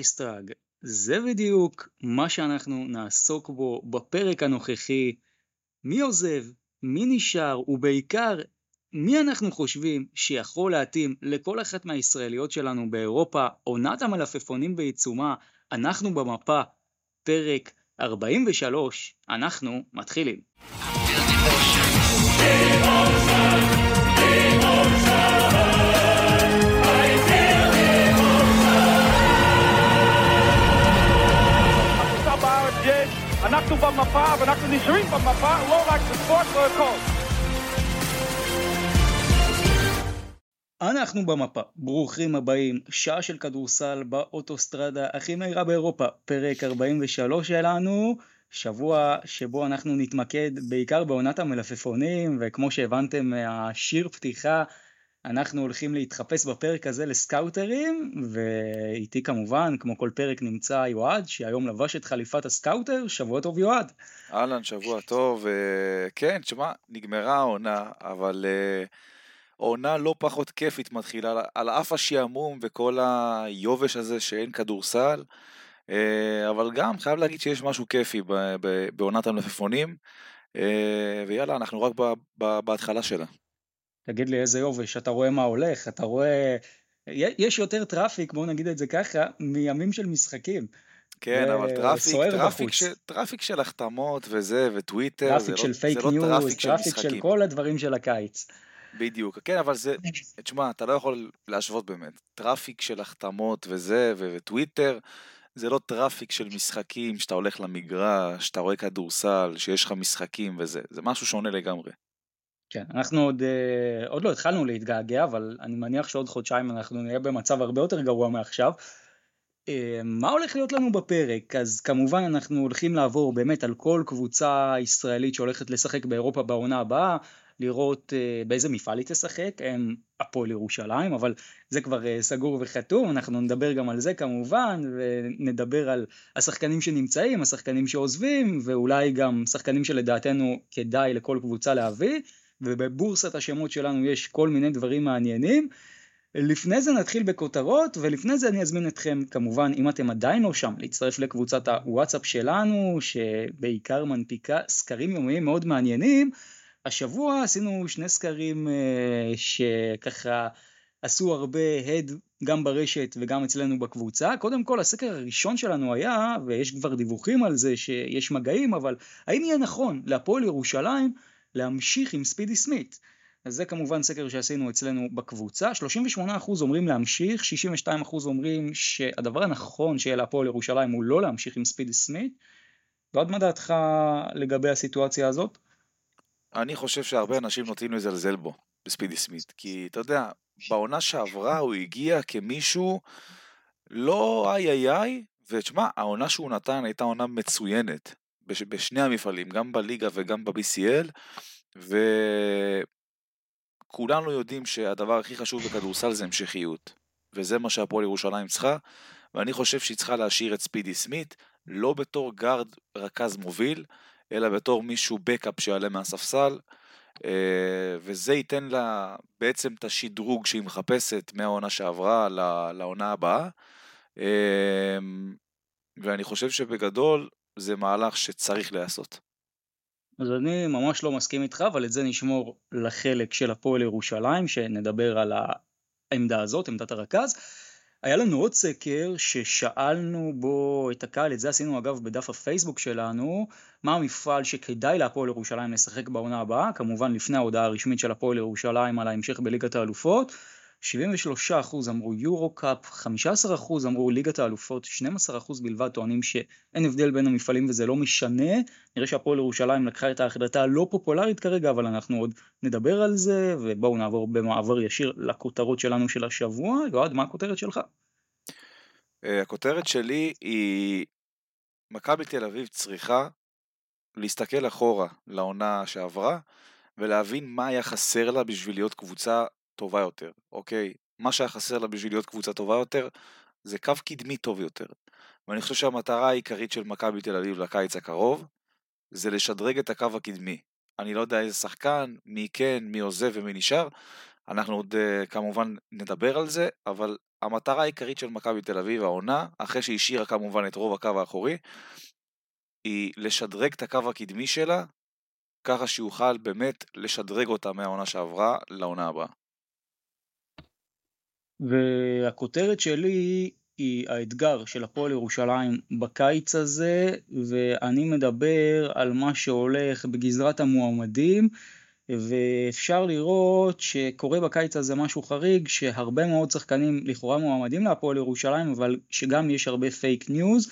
tag. זה בדיוק מה שאנחנו נעסוק בו בפרק הנוכחי. מי עוזב, מי נשאר, ובעיקר, מי אנחנו חושבים שיכול להתאים לכל אחת מהישראליות שלנו באירופה, עונת המלפפונים בעיצומה, אנחנו במפה, פרק 43, אנחנו מתחילים. עכשיו אנחנו במפה ואנחנו נשארים במפה, לא רק בספורט, לא הכל. אנחנו במפה, ברוכים הבאים, שעה של כדורסל באוטוסטרדה הכי מהירה באירופה, פרק 43 שלנו, שבוע שבו אנחנו נתמקד בעיקר בעונת המלפפונים, וכמו שהבנתם מהשיר פתיחה, אנחנו הולכים להתחפש בפרק הזה לסקאוטרים, ואיתי כמובן, כמו כל פרק נמצא יועד, שהיום לבש את חליפת הסקאוטר, שבוע טוב יועד. אהלן, שבוע טוב. אה, כן, תשמע, נגמרה העונה, אבל אה, עונה לא פחות כיפית מתחילה, על- אף השעמום וכל היובש הזה שאין כדורסל, אה, אבל גם חייב להגיד שיש משהו כיפי בעונת המלפפונים, ויאללה, אנחנו רק בהתחלה שלה. תגיד לי איזה יובש, אתה רואה מה הולך, אתה רואה... יש יותר traffic, בואו נגיד את זה ככה, מימים של משחקים. כן, זה אבל traffic, traffic, בחוץ. ש, traffic של החתמות וזה, וטוויטר, זה traffic לא, של זה פייק לא ניוז, traffic של traffic של משחקים. כל הדברים של הקיץ. בדיוק, כן, אבל זה, תשמע, אתה לא יכול להשוות באמת. traffic של החתמות וזה, ו- וטוויטר, זה לא traffic של משחקים, שאתה הולך למגרש, שאתה רואה כדורסל, שיש לך משחקים וזה, זה משהו שונה לגמרי. כן, אנחנו עוד, אה, עוד לא התחלנו להתגעגע, אבל אני מניח שעוד חודשיים אנחנו נהיה במצב הרבה יותר גרוע מעכשיו. אה, מה הולך להיות לנו בפרק? אז כמובן אנחנו הולכים לעבור באמת על כל קבוצה ישראלית שהולכת לשחק באירופה בעונה הבאה, לראות אה, באיזה מפעל היא תשחק, הם הפועל ירושלים, אבל זה כבר סגור וחתום, אנחנו נדבר גם על זה כמובן, ונדבר על השחקנים שנמצאים, השחקנים שעוזבים, ואולי גם שחקנים שלדעתנו כדאי לכל קבוצה להביא, ובבורסת השמות שלנו יש כל מיני דברים מעניינים. לפני זה נתחיל בכותרות, ולפני זה אני אזמין אתכם כמובן, אם אתם עדיין לא שם, להצטרף לקבוצת הוואטסאפ שלנו, שבעיקר מנפיקה סקרים יומיים מאוד מעניינים. השבוע עשינו שני סקרים אה, שככה עשו הרבה הד גם ברשת וגם אצלנו בקבוצה. קודם כל הסקר הראשון שלנו היה, ויש כבר דיווחים על זה שיש מגעים, אבל האם יהיה נכון להפועל ירושלים להמשיך עם ספידי סמית? אז זה כמובן סקר שעשינו אצלנו בקבוצה, 38% אומרים להמשיך, 62% אומרים שהדבר הנכון שיהיה להפועל ירושלים הוא לא להמשיך עם ספידי סמית. ועוד מה דעתך לגבי הסיטואציה הזאת? אני חושב שהרבה אנשים נוטים לזלזל בו, בספידי סמית, כי אתה יודע, בעונה שעברה הוא הגיע כמישהו לא איי איי איי, ותשמע, העונה שהוא נתן הייתה עונה מצוינת, בש, בשני המפעלים, גם בליגה וגם ב-BCL, וכולנו יודעים שהדבר הכי חשוב בכדורסל זה המשכיות, וזה מה שהפועל ירושלים צריכה, ואני חושב שהיא צריכה להשאיר את ספידי סמית, לא בתור גארד רכז מוביל, אלא בתור מישהו בקאפ שיעלה מהספסל, אה, וזה ייתן לה בעצם את השדרוג שהיא מחפשת מהעונה שעברה לעונה הבאה. אה, ואני חושב שבגדול זה מהלך שצריך להיעשות. אז אני ממש לא מסכים איתך, אבל את זה נשמור לחלק של הפועל ירושלים, שנדבר על העמדה הזאת, עמדת הרכז. היה לנו עוד סקר ששאלנו בו את הקהל, את זה עשינו אגב בדף הפייסבוק שלנו, מה המפעל שכדאי להפועל ירושלים לשחק בעונה הבאה, כמובן לפני ההודעה הרשמית של הפועל ירושלים על ההמשך בליגת האלופות, 73% אמרו יורו קאפ, 15% אמרו ליגת האלופות, 12% בלבד טוענים שאין הבדל בין המפעלים וזה לא משנה. נראה שהפועל ירושלים לקחה את ההחלטה הלא פופולרית כרגע, אבל אנחנו עוד נדבר על זה, ובואו נעבור במעבר ישיר לכותרות שלנו של השבוע. יועד, מה הכותרת שלך? אה, הכותרת שלי היא מכבי תל אביב צריכה להסתכל אחורה לעונה שעברה ולהבין מה היה חסר לה בשביל להיות קבוצה טובה יותר, אוקיי? מה שהיה חסר לה בשביל להיות קבוצה טובה יותר זה קו קדמי טוב יותר. ואני חושב שהמטרה העיקרית של מכבי תל אביב לקיץ הקרוב זה לשדרג את הקו הקדמי. אני לא יודע איזה שחקן, מי כן, מי עוזב ומי נשאר. אנחנו עוד uh, כמובן נדבר על זה, אבל המטרה העיקרית של מכבי תל אביב העונה, אחרי שהשאירה כמובן את רוב הקו האחורי, היא לשדרג את הקו הקדמי שלה, ככה שיוכל באמת לשדרג אותה מהעונה שעברה לעונה הבאה. והכותרת שלי היא האתגר של הפועל ירושלים בקיץ הזה, ואני מדבר על מה שהולך בגזרת המועמדים, ואפשר לראות שקורה בקיץ הזה משהו חריג, שהרבה מאוד שחקנים לכאורה מועמדים להפועל ירושלים, אבל שגם יש הרבה פייק ניוז.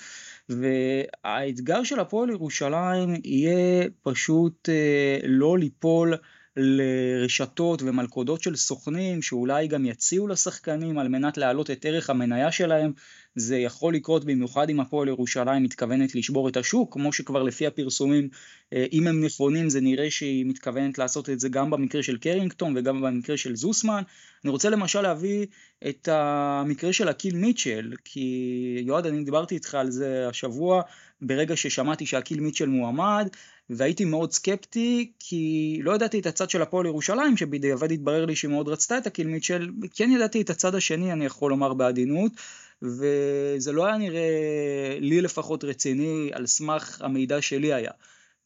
והאתגר של הפועל ירושלים יהיה פשוט אה, לא ליפול לרשתות ומלכודות של סוכנים שאולי גם יציעו לשחקנים על מנת להעלות את ערך המניה שלהם. זה יכול לקרות במיוחד אם הפועל ירושלים מתכוונת לשבור את השוק, כמו שכבר לפי הפרסומים, אה, אם הם נכונים זה נראה שהיא מתכוונת לעשות את זה גם במקרה של קרינגטון וגם במקרה של זוסמן. אני רוצה למשל להביא את המקרה של אקיל מיטשל, כי יועד אני דיברתי איתך על זה השבוע, ברגע ששמעתי שאקיל מיטשל מועמד, והייתי מאוד סקפטי כי לא ידעתי את הצד של הפועל ירושלים שבדיעבד התברר לי שהיא מאוד רצתה את הקיל מיטשל, כן ידעתי את הצד השני אני יכול לומר בעדינות וזה לא היה נראה לי לפחות רציני על סמך המידע שלי היה.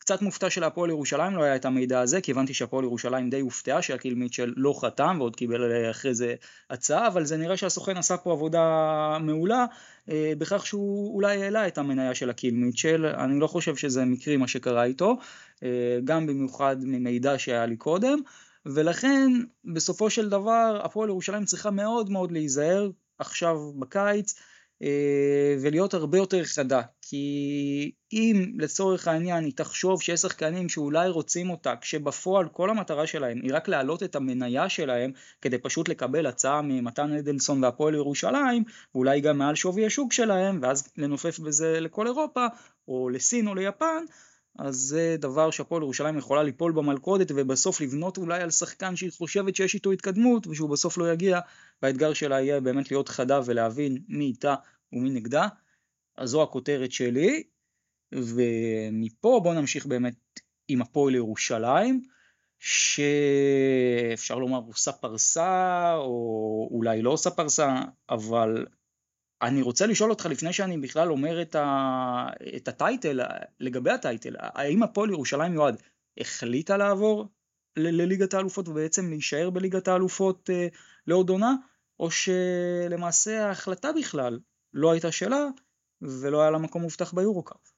קצת מופתע שלהפועל ירושלים לא היה את המידע הזה, כי הבנתי שהפועל ירושלים די הופתעה שהקיל מיטשל לא חתם ועוד קיבל אחרי זה הצעה, אבל זה נראה שהסוכן עשה פה עבודה מעולה אה, בכך שהוא אולי העלה את המניה של הקיל מיטשל, אני לא חושב שזה מקרי מה שקרה איתו, אה, גם במיוחד ממידע שהיה לי קודם, ולכן בסופו של דבר הפועל ירושלים צריכה מאוד מאוד להיזהר עכשיו בקיץ, אה, ולהיות הרבה יותר חדה, כי אם לצורך העניין היא תחשוב שיש שחקנים שאולי רוצים אותה, כשבפועל כל המטרה שלהם היא רק להעלות את המניה שלהם, כדי פשוט לקבל הצעה ממתן אדלסון והפועל ירושלים, ואולי גם מעל שווי השוק שלהם, ואז לנופף בזה לכל אירופה, או לסין או ליפן, אז זה דבר שהפועל ירושלים יכולה ליפול במלכודת ובסוף לבנות אולי על שחקן שהיא חושבת שיש איתו התקדמות ושהוא בסוף לא יגיע והאתגר שלה יהיה באמת להיות חדה ולהבין מי איתה ומי נגדה. אז זו הכותרת שלי ומפה בואו נמשיך באמת עם הפועל ירושלים שאפשר לומר עושה פרסה או אולי לא עושה פרסה אבל אני רוצה לשאול אותך לפני שאני בכלל אומר את, ה... את הטייטל, לגבי הטייטל, האם הפועל ירושלים יועד החליטה לעבור ל- לליגת האלופות ובעצם להישאר בליגת האלופות אה, לעוד עונה, או שלמעשה ההחלטה בכלל לא הייתה שלה ולא היה לה מקום מובטח ביורוקאפ?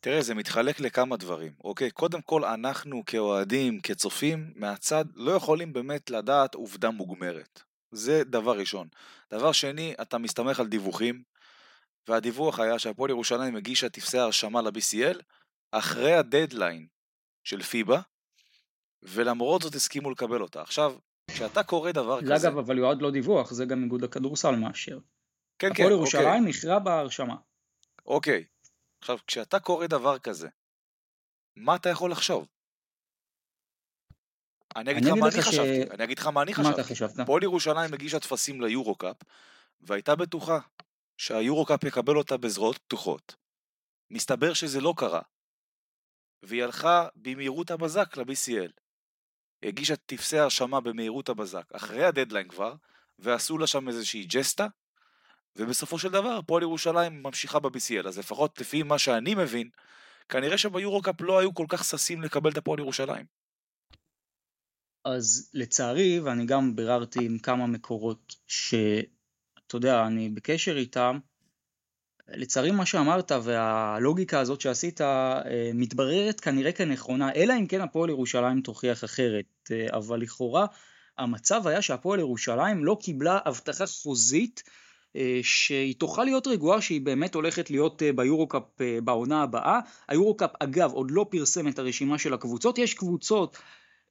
תראה, זה מתחלק לכמה דברים, אוקיי? קודם כל, אנחנו כאוהדים, כצופים, מהצד, לא יכולים באמת לדעת עובדה מוגמרת. זה דבר ראשון. דבר שני, אתה מסתמך על דיווחים, והדיווח היה שהפועל ירושלים הגישה טפסי הרשמה ל-BCL אחרי הדדליין של פיבה, ולמרות זאת הסכימו לקבל אותה. עכשיו, כשאתה קורא דבר זה כזה... אגב, אבל יועד לא דיווח, זה גם איגוד הכדורסל מאשר. כן, כן, הפועל אוקיי. ירושלים איחרה בהרשמה. אוקיי. עכשיו, כשאתה קורא דבר כזה, מה אתה יכול לחשוב? אני אגיד לך מה אני חשבתי, אני אגיד לך מה אני חשבתי. חשבת? הפועל ירושלים הגישה טפסים ליורו-קאפ, והייתה בטוחה שהיורו-קאפ יקבל אותה בזרועות פתוחות. מסתבר שזה לא קרה, והיא הלכה במהירות הבזק ל-BCL. הגישה טפסי הרשמה במהירות הבזק, אחרי הדדליין כבר, ועשו לה שם איזושהי ג'סטה, ובסופו של דבר הפועל ירושלים ממשיכה ב-BCL, אז לפחות לפי מה שאני מבין, כנראה שביורו-קאפ לא היו כל כך ששים לקבל את הפועל ירושלים. אז לצערי, ואני גם ביררתי עם כמה מקורות שאתה יודע, אני בקשר איתם, לצערי מה שאמרת והלוגיקה הזאת שעשית אה, מתבררת כנראה כנכונה, אלא אם כן הפועל ירושלים תוכיח אחרת, אה, אבל לכאורה המצב היה שהפועל ירושלים לא קיבלה הבטחה חוזית שהיא תוכל להיות רגועה שהיא באמת הולכת להיות אה, ביורו-קאפ אה, בעונה הבאה. היורו-קאפ אגב עוד לא פרסם את הרשימה של הקבוצות, יש קבוצות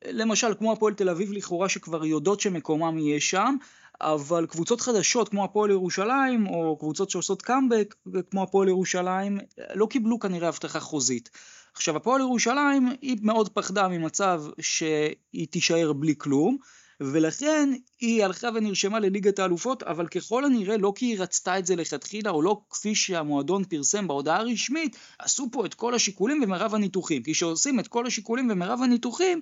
למשל כמו הפועל תל אביב לכאורה שכבר יודעות שמקומם יהיה שם, אבל קבוצות חדשות כמו הפועל ירושלים או קבוצות שעושות קאמבק כמו הפועל ירושלים לא קיבלו כנראה הבטחה חוזית. עכשיו הפועל ירושלים היא מאוד פחדה ממצב שהיא תישאר בלי כלום ולכן היא הלכה ונרשמה לליגת האלופות, אבל ככל הנראה לא כי היא רצתה את זה לכתחילה, או לא כפי שהמועדון פרסם בהודעה הרשמית, עשו פה את כל השיקולים ומרב הניתוחים. כי כשעושים את כל השיקולים ומרב הניתוחים,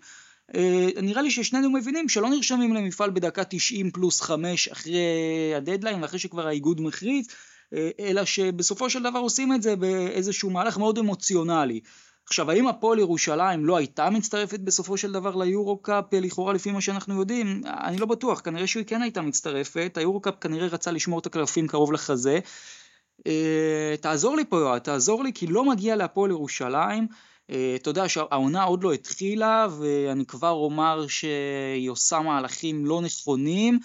אה, נראה לי ששנינו מבינים שלא נרשמים למפעל בדקה 90 פלוס 5 אחרי הדדליין, ואחרי שכבר האיגוד מכריז, אה, אלא שבסופו של דבר עושים את זה באיזשהו מהלך מאוד אמוציונלי. עכשיו, האם הפועל ירושלים לא הייתה מצטרפת בסופו של דבר ליורו-קאפ, לכאורה לפי מה שאנחנו יודעים? אני לא בטוח, כנראה שהיא כן הייתה מצטרפת, היורו-קאפ כנראה רצה לשמור את הקלפים קרוב לחזה. אה, תעזור לי פה יואב, תעזור לי, כי לא מגיע להפועל ירושלים. אה, אתה יודע שהעונה עוד לא התחילה, ואני כבר אומר שהיא עושה מהלכים לא נכונים.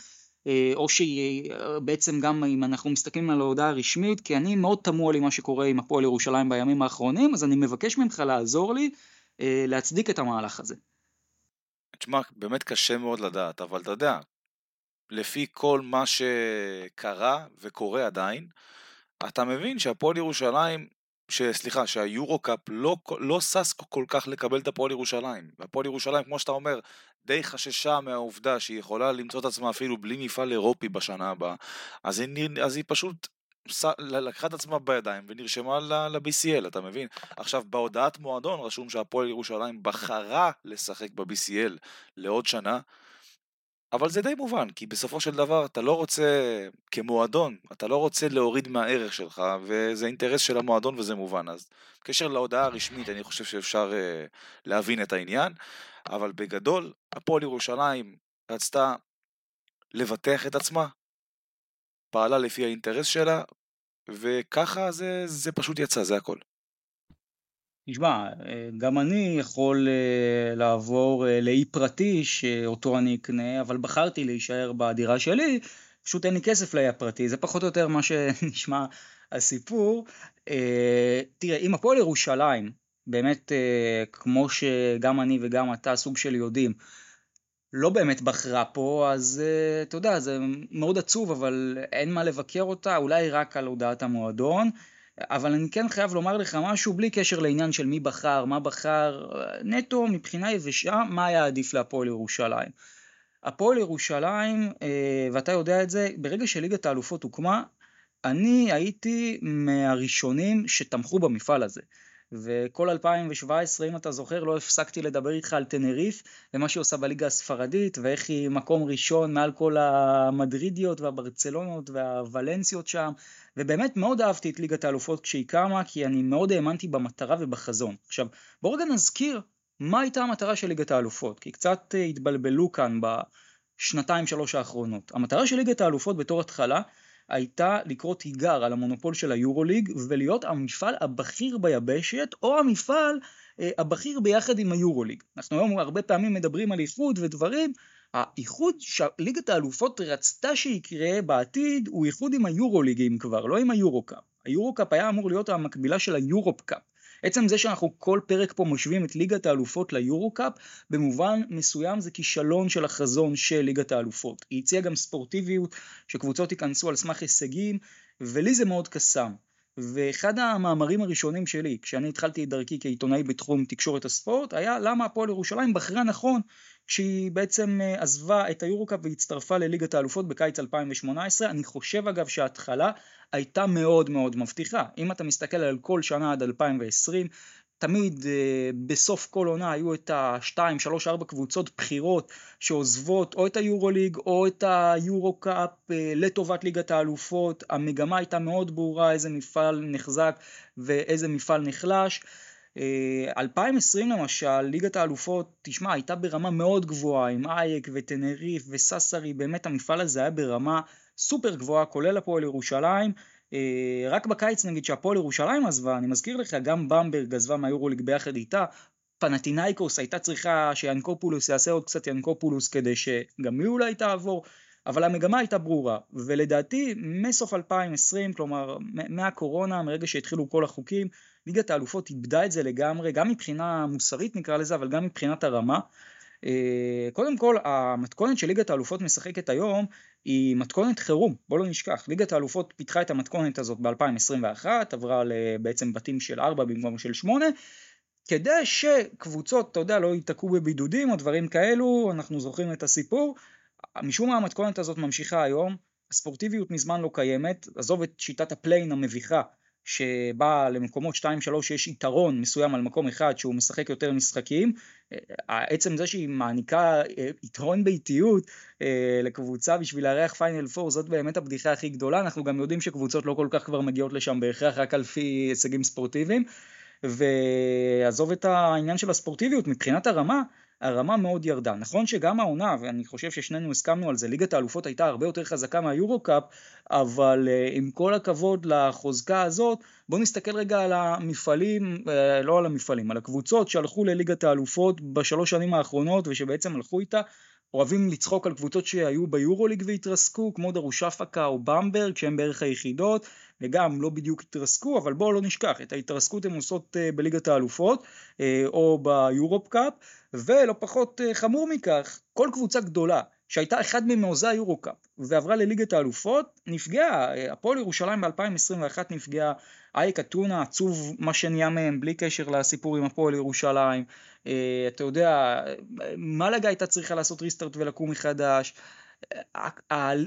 אה, או שהיא אה, בעצם גם אם אנחנו מסתכלים על ההודעה הרשמית, כי אני מאוד תמוה לי מה שקורה עם הפועל ירושלים בימים האחרונים, אז אני מבקש ממך לעזור לי אה, להצדיק את המהלך הזה. תשמע, באמת קשה מאוד לדעת, אבל אתה יודע, לפי כל מה שקרה וקורה עדיין, אתה מבין שהפועל ירושלים סליחה, שהיורו-קאפ לא, לא שש כל כך לקבל את הפועל ירושלים. והפועל ירושלים, כמו שאתה אומר, די חששה מהעובדה שהיא יכולה למצוא את עצמה אפילו בלי מפעל אירופי בשנה הבאה. אז היא, אז היא פשוט לקחה את עצמה בידיים ונרשמה ל-BCL, אתה מבין? עכשיו, בהודעת מועדון רשום שהפועל ירושלים בחרה לשחק ב-BCL לעוד שנה. אבל זה די מובן, כי בסופו של דבר אתה לא רוצה, כמועדון, אתה לא רוצה להוריד מהערך שלך, וזה אינטרס של המועדון וזה מובן. אז בקשר להודעה הרשמית, אני חושב שאפשר uh, להבין את העניין, אבל בגדול, הפועל ירושלים רצתה לבטח את עצמה, פעלה לפי האינטרס שלה, וככה זה, זה פשוט יצא, זה הכל. תשמע, גם אני יכול אה, לעבור אה, לאי פרטי שאותו אני אקנה, אבל בחרתי להישאר בדירה שלי, פשוט אין לי כסף לאי הפרטי, זה פחות או יותר מה שנשמע הסיפור. אה, תראה, אם הפועל ירושלים, באמת כמו שגם אני וגם אתה סוג של יודעים, לא באמת בחרה פה, אז אתה יודע, זה מאוד עצוב, אבל אין מה לבקר אותה, אולי רק על הודעת המועדון. אבל אני כן חייב לומר לך משהו בלי קשר לעניין של מי בחר, מה בחר, נטו מבחינה יבשה, מה היה עדיף להפועל ירושלים. הפועל ירושלים, אה, ואתה יודע את זה, ברגע שליגת האלופות הוקמה, אני הייתי מהראשונים שתמכו במפעל הזה. וכל 2017, אם אתה זוכר, לא הפסקתי לדבר איתך על טנריף ומה שהיא עושה בליגה הספרדית, ואיך היא מקום ראשון מעל כל המדרידיות והברצלונות והוולנסיות שם, ובאמת מאוד אהבתי את ליגת האלופות כשהיא קמה, כי אני מאוד האמנתי במטרה ובחזון. עכשיו, בואו רגע נזכיר מה הייתה המטרה של ליגת האלופות, כי קצת אה, התבלבלו כאן בשנתיים שלוש האחרונות. המטרה של ליגת האלופות בתור התחלה הייתה לקרוא תיגר על המונופול של היורוליג ולהיות המפעל הבכיר ביבשת או המפעל אה, הבכיר ביחד עם היורוליג. אנחנו היום הרבה פעמים מדברים על איחוד ודברים, האיחוד שליגת האלופות רצתה שיקרה בעתיד הוא איחוד עם היורוליג אם כבר, לא עם היורוקאפ. היורוקאפ היה אמור להיות המקבילה של היורופ קאפ. עצם זה שאנחנו כל פרק פה משווים את ליגת האלופות ליורו-קאפ, במובן מסוים זה כישלון של החזון של ליגת האלופות. היא הציעה גם ספורטיביות, שקבוצות ייכנסו על סמך הישגים, ולי זה מאוד קסם. ואחד המאמרים הראשונים שלי, כשאני התחלתי את דרכי כעיתונאי בתחום תקשורת הספורט, היה למה הפועל ירושלים בחרה נכון כשהיא בעצם אה, עזבה את היורוקאפ והצטרפה לליגת האלופות בקיץ 2018. אני חושב אגב שההתחלה הייתה מאוד מאוד מבטיחה. אם אתה מסתכל על כל שנה עד 2020, תמיד אה, בסוף כל עונה היו את ה-2, 3, 4 קבוצות בחירות שעוזבות או את היורוליג או את היורו-קאפ אה, לטובת ליגת האלופות. המגמה הייתה מאוד ברורה איזה מפעל נחזק ואיזה מפעל נחלש. 2020 אה, למשל, ליגת האלופות, תשמע, הייתה ברמה מאוד גבוהה עם אייק וטנריף וססרי, באמת המפעל הזה היה ברמה סופר גבוהה, כולל הפועל ירושלים. אה, רק בקיץ נגיד שהפועל ירושלים עזבה, אני מזכיר לך, גם במברג עזבה מהיורוליג ביחד איתה, פנטינאיקוס הייתה צריכה שיאנקופולוס יעשה עוד קצת יאנקופולוס כדי שגם היא אולי תעבור, אבל המגמה הייתה ברורה, ולדעתי מסוף 2020, כלומר מהקורונה, מרגע שהתחילו כל החוקים, ליגת האלופות איבדה את זה לגמרי, גם מבחינה מוסרית נקרא לזה, אבל גם מבחינת הרמה. אה, קודם כל, המתכונת של ליגת האלופות משחקת היום היא מתכונת חירום, בוא לא נשכח. ליגת האלופות פיתחה את המתכונת הזאת ב-2021, עברה בעצם בתים של 4 במקום של 8, כדי שקבוצות, אתה יודע, לא ייתקעו בבידודים או דברים כאלו, אנחנו זוכרים את הסיפור. משום מה המתכונת הזאת ממשיכה היום, הספורטיביות מזמן לא קיימת, עזוב את שיטת הפליין המביכה שבה למקומות 2-3 יש יתרון מסוים על מקום אחד שהוא משחק יותר משחקים, עצם זה שהיא מעניקה אה, יתרון ביתיות אה, לקבוצה בשביל לארח פיינל פור זאת באמת הבדיחה הכי גדולה, אנחנו גם יודעים שקבוצות לא כל כך כבר מגיעות לשם בהכרח רק על פי הישגים ספורטיביים, ועזוב את העניין של הספורטיביות, מבחינת הרמה, הרמה מאוד ירדה. נכון שגם העונה, ואני חושב ששנינו הסכמנו על זה, ליגת האלופות הייתה הרבה יותר חזקה מהיורו קאפ, אבל uh, עם כל הכבוד לחוזקה הזאת, בואו נסתכל רגע על המפעלים, uh, לא על המפעלים, על הקבוצות שהלכו לליגת האלופות בשלוש שנים האחרונות ושבעצם הלכו איתה. אוהבים לצחוק על קבוצות שהיו ביורוליג והתרסקו, כמו דרושפקה או במברג, שהם בערך היחידות, וגם לא בדיוק התרסקו, אבל בואו לא נשכח, את ההתרסקות הן עושות uh, בליגת האלופות, uh, או ביורופ קאפ, ולא פחות uh, חמור מכך, כל קבוצה גדולה שהייתה אחד ממעוזי היורו-קאפ ועברה לליגת האלופות, נפגעה, הפועל ירושלים ב-2021 נפגעה, אייק אתונה עצוב מה שנהיה מהם בלי קשר לסיפור עם הפועל ירושלים, אה, אתה יודע, מלאגה הייתה צריכה לעשות ריסטארט ולקום מחדש,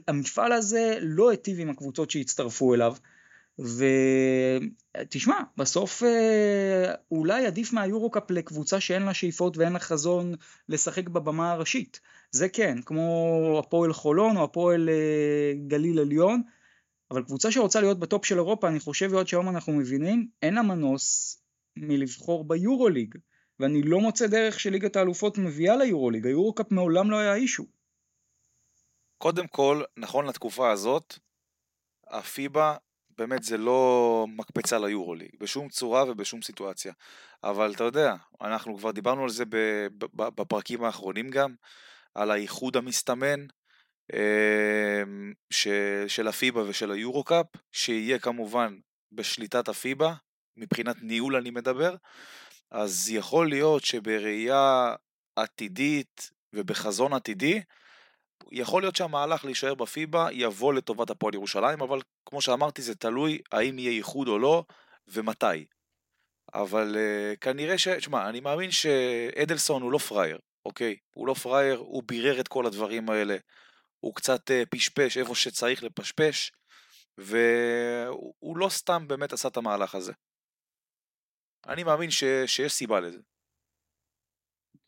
המפעל הזה לא היטיב עם הקבוצות שהצטרפו אליו. ותשמע, בסוף אה, אולי עדיף מהיורו-קאפ לקבוצה שאין לה שאיפות ואין לה חזון לשחק בבמה הראשית. זה כן, כמו הפועל חולון או הפועל אה, גליל עליון, אבל קבוצה שרוצה להיות בטופ של אירופה, אני חושב עוד שהיום אנחנו מבינים, אין לה מנוס מלבחור ביורוליג, ואני לא מוצא דרך שליגת האלופות מביאה ליורוליג, היורו-קאפ מעולם לא היה אישו. קודם כל, נכון לתקופה הזאת, הפיבה באמת זה לא מקפצה ליורוליג, בשום צורה ובשום סיטואציה. אבל אתה יודע, אנחנו כבר דיברנו על זה בפרקים האחרונים גם, על האיחוד המסתמן אמ, של הפיבה ושל היורו-קאפ, שיהיה כמובן בשליטת הפיבה, מבחינת ניהול אני מדבר, אז יכול להיות שבראייה עתידית ובחזון עתידי, יכול להיות שהמהלך להישאר בפיבה יבוא לטובת הפועל ירושלים, אבל כמו שאמרתי זה תלוי האם יהיה איחוד או לא ומתי. אבל uh, כנראה ש... תשמע, אני מאמין שאדלסון הוא לא פראייר, אוקיי? הוא לא פראייר, הוא בירר את כל הדברים האלה. הוא קצת uh, פשפש איפה שצריך לפשפש, והוא לא סתם באמת עשה את המהלך הזה. אני מאמין ש... שיש סיבה לזה.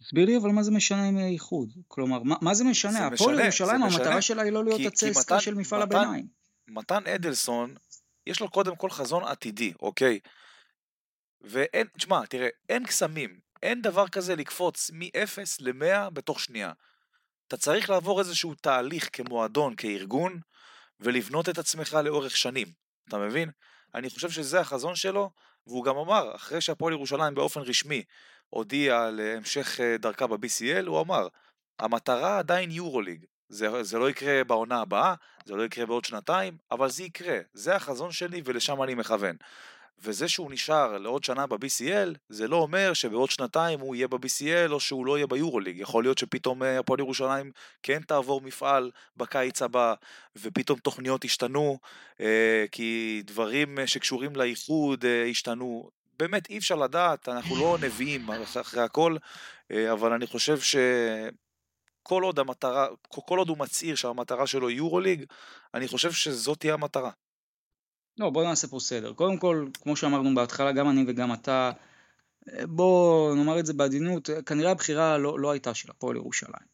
תסביר לי אבל מה זה משנה עם האיחוד? כלומר, מה, מה זה משנה? הפועל ירושלים המטרה שלה היא לא להיות הצסקה של מפעל מתן, הביניים. מתן אדלסון, יש לו קודם כל חזון עתידי, אוקיי? ואין, תשמע, תראה, אין קסמים, אין דבר כזה לקפוץ מ-0 ל-100 בתוך שנייה. אתה צריך לעבור איזשהו תהליך כמועדון, כארגון, ולבנות את עצמך לאורך שנים, אתה מבין? אני חושב שזה החזון שלו, והוא גם אמר, אחרי שהפועל ירושלים באופן רשמי הודיע על המשך אה, דרכה ב-BCL, הוא אמר, המטרה עדיין יורוליג. זה, זה לא יקרה בעונה הבאה, זה לא יקרה בעוד שנתיים, אבל זה יקרה. זה החזון שלי ולשם אני מכוון. וזה שהוא נשאר לעוד שנה ב-BCL, זה לא אומר שבעוד שנתיים הוא יהיה ב-BCL או שהוא לא יהיה ביורוליג. יכול להיות שפתאום אה, הפועל ירושלים כן תעבור מפעל בקיץ הבא, ופתאום תוכניות ישתנו, אה, כי דברים שקשורים לאיחוד השתנו. באמת אי אפשר לדעת, אנחנו לא נביאים אחרי הכל, אה, אבל אני חושב שכל עוד המטרה, כל עוד הוא מצהיר שהמטרה שלו יורוליג, אני חושב שזאת תהיה המטרה. לא, בוא נעשה פה סדר. קודם כל, כמו שאמרנו בהתחלה, גם אני וגם אתה, בוא נאמר את זה בעדינות, כנראה הבחירה לא, לא הייתה של הפועל ירושלים.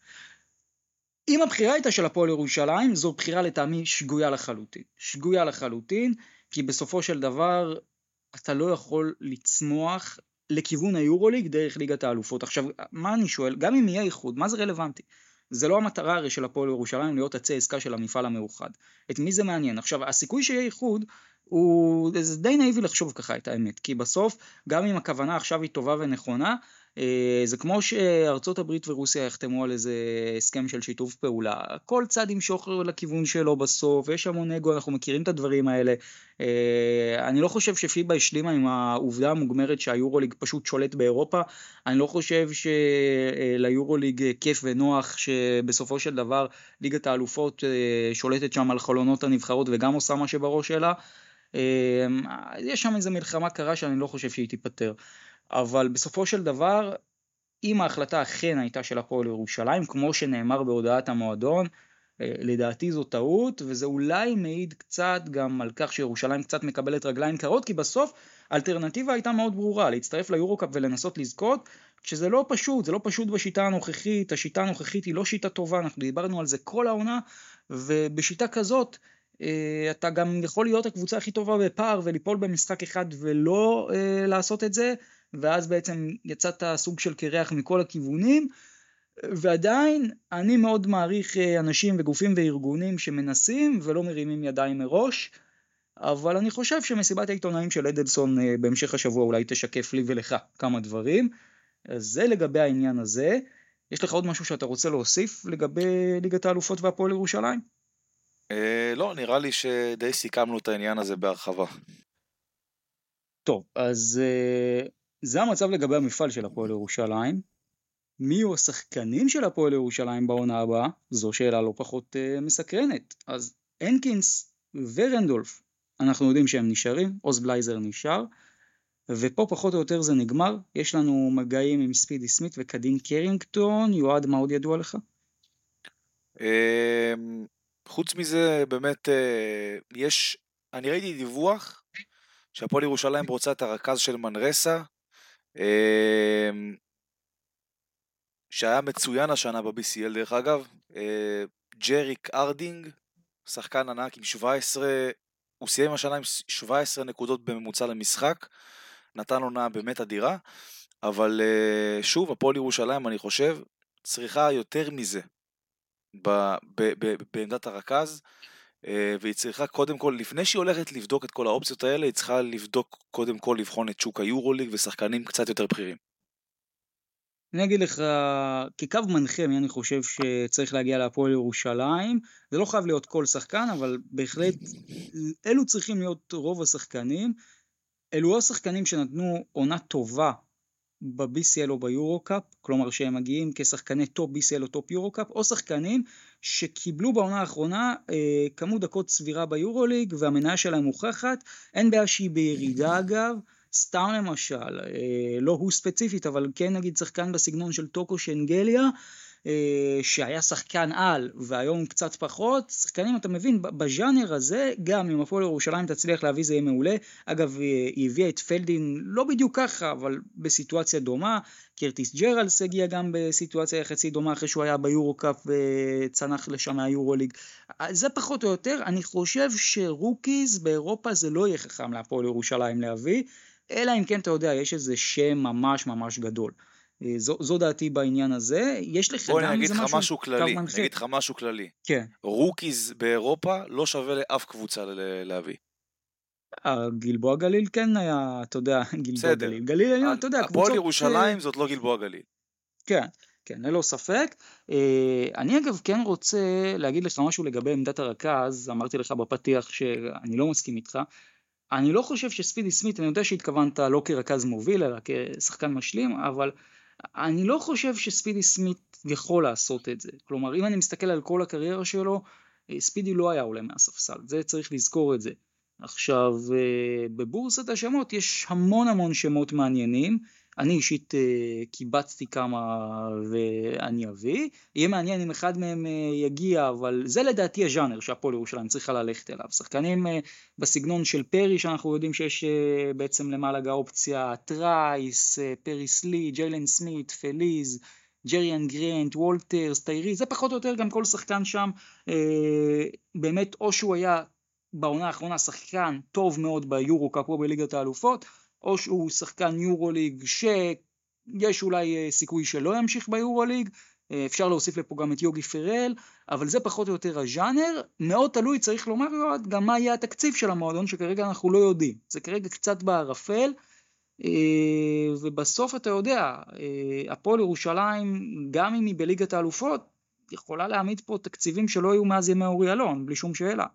אם הבחירה הייתה של הפועל ירושלים, זו בחירה לטעמי שגויה לחלוטין. שגויה לחלוטין, כי בסופו של דבר אתה לא יכול לצמוח לכיוון היורוליג דרך ליגת האלופות. עכשיו, מה אני שואל? גם אם יהיה איחוד, מה זה רלוונטי? זה לא המטרה הרי של הפועל ירושלים להיות עצי עסקה של המפעל המאוחד. את מי זה מעניין? עכשיו, הסיכוי שיהיה איחוד הוא... זה די נאיבי לחשוב ככה את האמת, כי בסוף, גם אם הכוונה עכשיו היא טובה ונכונה, אה, זה כמו שארצות הברית ורוסיה יחתמו על איזה הסכם של שיתוף פעולה, כל צד ימשוך לכיוון שלו בסוף, יש המון אגו, אנחנו מכירים את הדברים האלה. אה, אני לא חושב שפיבה השלימה עם העובדה המוגמרת שהיורוליג פשוט שולט באירופה, אני לא חושב שליורוליג כיף ונוח שבסופו של דבר ליגת האלופות שולטת שם על חלונות הנבחרות וגם עושה מה שבראש שלה. יש שם איזה מלחמה קרה שאני לא חושב שהיא תיפתר. אבל בסופו של דבר, אם ההחלטה אכן הייתה של הפועל ירושלים, כמו שנאמר בהודעת המועדון, אה, לדעתי זו טעות, וזה אולי מעיד קצת גם על כך שירושלים קצת מקבלת רגליים קרות, כי בסוף האלטרנטיבה הייתה מאוד ברורה, להצטרף ליורוקאפ ולנסות לזכות, שזה לא פשוט, זה לא פשוט בשיטה הנוכחית, השיטה הנוכחית היא לא שיטה טובה, אנחנו דיברנו על זה כל העונה, ובשיטה כזאת, אתה גם יכול להיות הקבוצה הכי טובה בפער וליפול במשחק אחד ולא אה, לעשות את זה, ואז בעצם יצאת סוג של קרח מכל הכיוונים, ועדיין אני מאוד מעריך אה, אנשים וגופים וארגונים שמנסים ולא מרימים ידיים מראש, אבל אני חושב שמסיבת העיתונאים של אדלסון אה, בהמשך השבוע אולי תשקף לי ולך כמה דברים. אז זה לגבי העניין הזה. יש לך עוד משהו שאתה רוצה להוסיף לגבי ליגת האלופות והפועל ירושלים? אה, לא, נראה לי שדי סיכמנו את העניין הזה בהרחבה. טוב, אז אה, זה המצב לגבי המפעל של הפועל ירושלים. מי יהיו השחקנים של הפועל ירושלים בעונה הבאה? זו שאלה לא פחות uh, מסקרנת. אז הנקינס ורנדולף, אנחנו יודעים שהם נשארים, עוז בלייזר נשאר, ופה פחות או יותר זה נגמר. יש לנו מגעים עם ספידי סמית וקדין קרינגטון. יועד, מה עוד ידוע לך? חוץ מזה, באמת, אה, יש, אני ראיתי דיווח שהפועל ירושלים רוצה את הרכז של מנרסה, אמ, שהיה מצוין השנה ב-BCL דרך אגב, אה, ג'ריק ארדינג, שחקן ענק עם 17, הוא סיים השנה עם 17 נקודות בממוצע למשחק, נתן עונה באמת אדירה, אבל אה, שוב, הפועל ירושלים, אני חושב, צריכה יותר מזה בעמדת הרכז. אה, והיא צריכה קודם כל, לפני שהיא הולכת לבדוק את כל האופציות האלה, היא צריכה לבדוק קודם כל לבחון את שוק היורוליג ושחקנים קצת יותר בכירים. אני אגיד לך, כקו מנחה, אני חושב שצריך להגיע להפועל ירושלים, זה לא חייב להיות כל שחקן, אבל בהחלט אלו צריכים להיות רוב השחקנים. אלו השחקנים שנתנו עונה טובה ב-BCL או ביורו-קאפ, כלומר שהם מגיעים כשחקני top BCL או top יורו-קאפ, או שחקנים שקיבלו בעונה האחרונה אה, כמות דקות סבירה ביורו-ליג והמניה שלהם מוכחת, אין בעיה שהיא בירידה אגב, סתם למשל, אה, לא הוא ספציפית, אבל כן נגיד שחקן בסגנון של טוקו שנגליה, אה, שהיה שחקן על והיום קצת פחות, שחקנים אתה מבין בז'אנר הזה גם אם הפועל ירושלים תצליח להביא זה יהיה מעולה, אגב היא הביאה את פלדין לא בדיוק ככה אבל בסיטואציה דומה, קרטיס ג'רלס הגיע גם בסיטואציה יחסית דומה אחרי שהוא היה ביורו קאפ וצנח לשם מהיורו ליג, זה פחות או יותר, אני חושב ש rookies באירופה זה לא יהיה חכם להפועל ירושלים להביא, אלא אם כן אתה יודע יש איזה שם ממש ממש גדול. אה, זו, זו דעתי בעניין הזה. יש לך גם איזה משהו... בוא אני אגיד לך משהו כללי, אני אגיד לך משהו כללי. כן. rookies באירופה לא שווה לאף קבוצה להביא. גלבוע גליל כן היה, אתה יודע, גלבוע גליל. גליל, אתה יודע, קבוצות... הפועל ירושלים זאת לא גלבוע גליל. כן, כן, ללא ספק. אה, אני אגב כן רוצה להגיד לך משהו לגבי עמדת הרכז, אמרתי לך בפתיח שאני לא מסכים איתך. אני לא חושב שספידי סמית, אני יודע שהתכוונת לא כרכז מוביל, אלא כשחקן משלים, אבל אני לא חושב שספידי סמית יכול לעשות את זה. כלומר, אם אני מסתכל על כל הקריירה שלו, אה, ספידי לא היה עולה מהספסל, זה צריך לזכור את זה. עכשיו, אה, בבורסת השמות יש המון המון שמות מעניינים. אני אישית אה, קיבצתי כמה ואני אביא. יהיה מעניין אם אחד מהם יגיע, אבל זה לדעתי הז'אנר שהפועל ירושלים צריכה ללכת אליו. שחקנים בסגנון של פרי, שאנחנו יודעים שיש אה, בעצם למעלה האופציה טרייס, אה, פריס לי, ג'יילן סמית, פליז, ג'ריאן גרנט, וולטרס, טיירי, זה פחות או יותר גם כל שחקן שם, אה, באמת או שהוא היה בעונה האחרונה שחקן טוב מאוד ביורו קאפ או בליגת האלופות, או שהוא שחקן יורו ליג שיש אולי סיכוי שלא ימשיך ביורו ליג, אה, אפשר להוסיף לפה גם את יוגי פירל, אבל זה פחות או יותר הז'אנר. מאוד תלוי, צריך לומר גם מה יהיה התקציב של המועדון, שכרגע אנחנו לא יודעים. זה כרגע קצת בערפל. אה, ובסוף אתה יודע, אה, הפועל ירושלים, גם אם היא בליגת האלופות, יכולה להעמיד פה תקציבים שלא היו מאז ימי אורי אלון, בלי שום שאלה.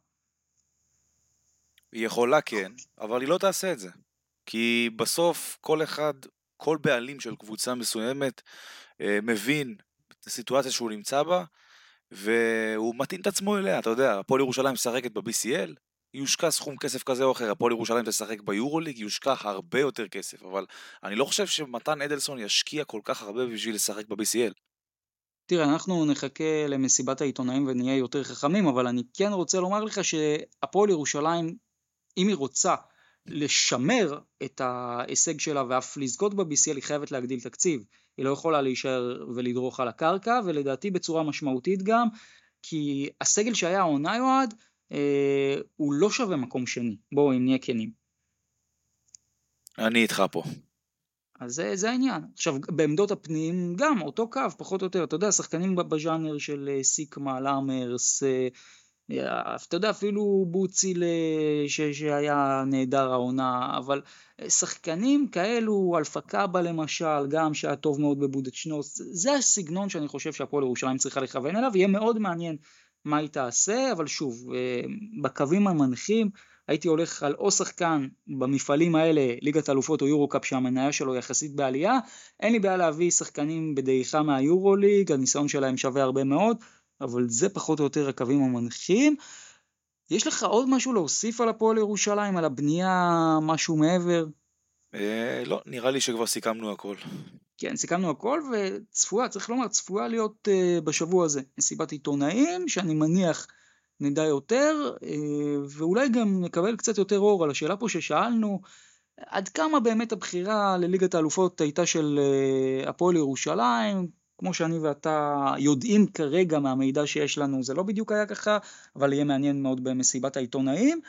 היא יכולה כן, אבל היא לא תעשה את זה. כי בסוף כל אחד, כל בעלים של קבוצה מסוימת אה, מבין את הסיטואציה שהוא נמצא בה, והוא מתאים את עצמו אליה, אתה יודע, הפועל ירושלים משחקת ב-BCL, יושקע סכום כסף כזה או אחר, הפועל ירושלים תשחק ביורוליג, יושקע הרבה יותר כסף, אבל אני לא חושב שמתן אדלסון ישקיע כל כך הרבה בשביל לשחק ב-BCL. תראה, אנחנו נחכה למסיבת העיתונאים ונהיה יותר חכמים, אבל אני כן רוצה לומר לך שהפועל ירושלים, אם היא רוצה לשמר את ההישג שלה ואף לזכות ב-BCL, היא חייבת להגדיל תקציב. היא לא יכולה להישאר ולדרוך על הקרקע, ולדעתי בצורה משמעותית גם, כי הסגל שהיה העונה יועד, אה, הוא לא שווה מקום שני. בואו, אם נהיה כנים. אני איתך פה. אז זה, זה העניין. עכשיו, בעמדות הפנים, גם אותו קו, פחות או יותר. אתה יודע, שחקנים בז'אנר של אה, סיקמה, לאמרס, אה, אתה יודע, אפילו בוציל ש, שהיה נהדר העונה, אבל שחקנים כאלו, אלפה קאבה למשל, גם שהיה טוב מאוד בבודדשנוס, זה הסגנון שאני חושב שהפועל ירושלים צריכה לכוון אליו, יהיה מאוד מעניין מה היא תעשה, אבל שוב, בקווים המנחים, הייתי הולך על או שחקן במפעלים האלה, ליגת אלופות או יורו-קאפ שהמניה שלו יחסית בעלייה, אין לי בעיה להביא שחקנים בדעיכה מהיורו-ליג, הניסיון שלהם שווה הרבה מאוד, אבל זה פחות או יותר הקווים המנחים. יש לך עוד משהו להוסיף על הפועל ירושלים, על הבנייה, משהו מעבר? אה, לא, נראה לי שכבר סיכמנו הכל. כן, סיכמנו הכל, וצפויה, צריך לומר, צפויה להיות uh, בשבוע הזה מסיבת עיתונאים, שאני מניח נדע יותר, אה, ואולי גם נקבל קצת יותר אור על השאלה פה ששאלנו, עד כמה באמת הבחירה לליגת האלופות הייתה של אה, הפועל ירושלים, כמו שאני ואתה יודעים כרגע מהמידע שיש לנו, זה לא בדיוק היה ככה, אבל יהיה מעניין מאוד במסיבת העיתונאים.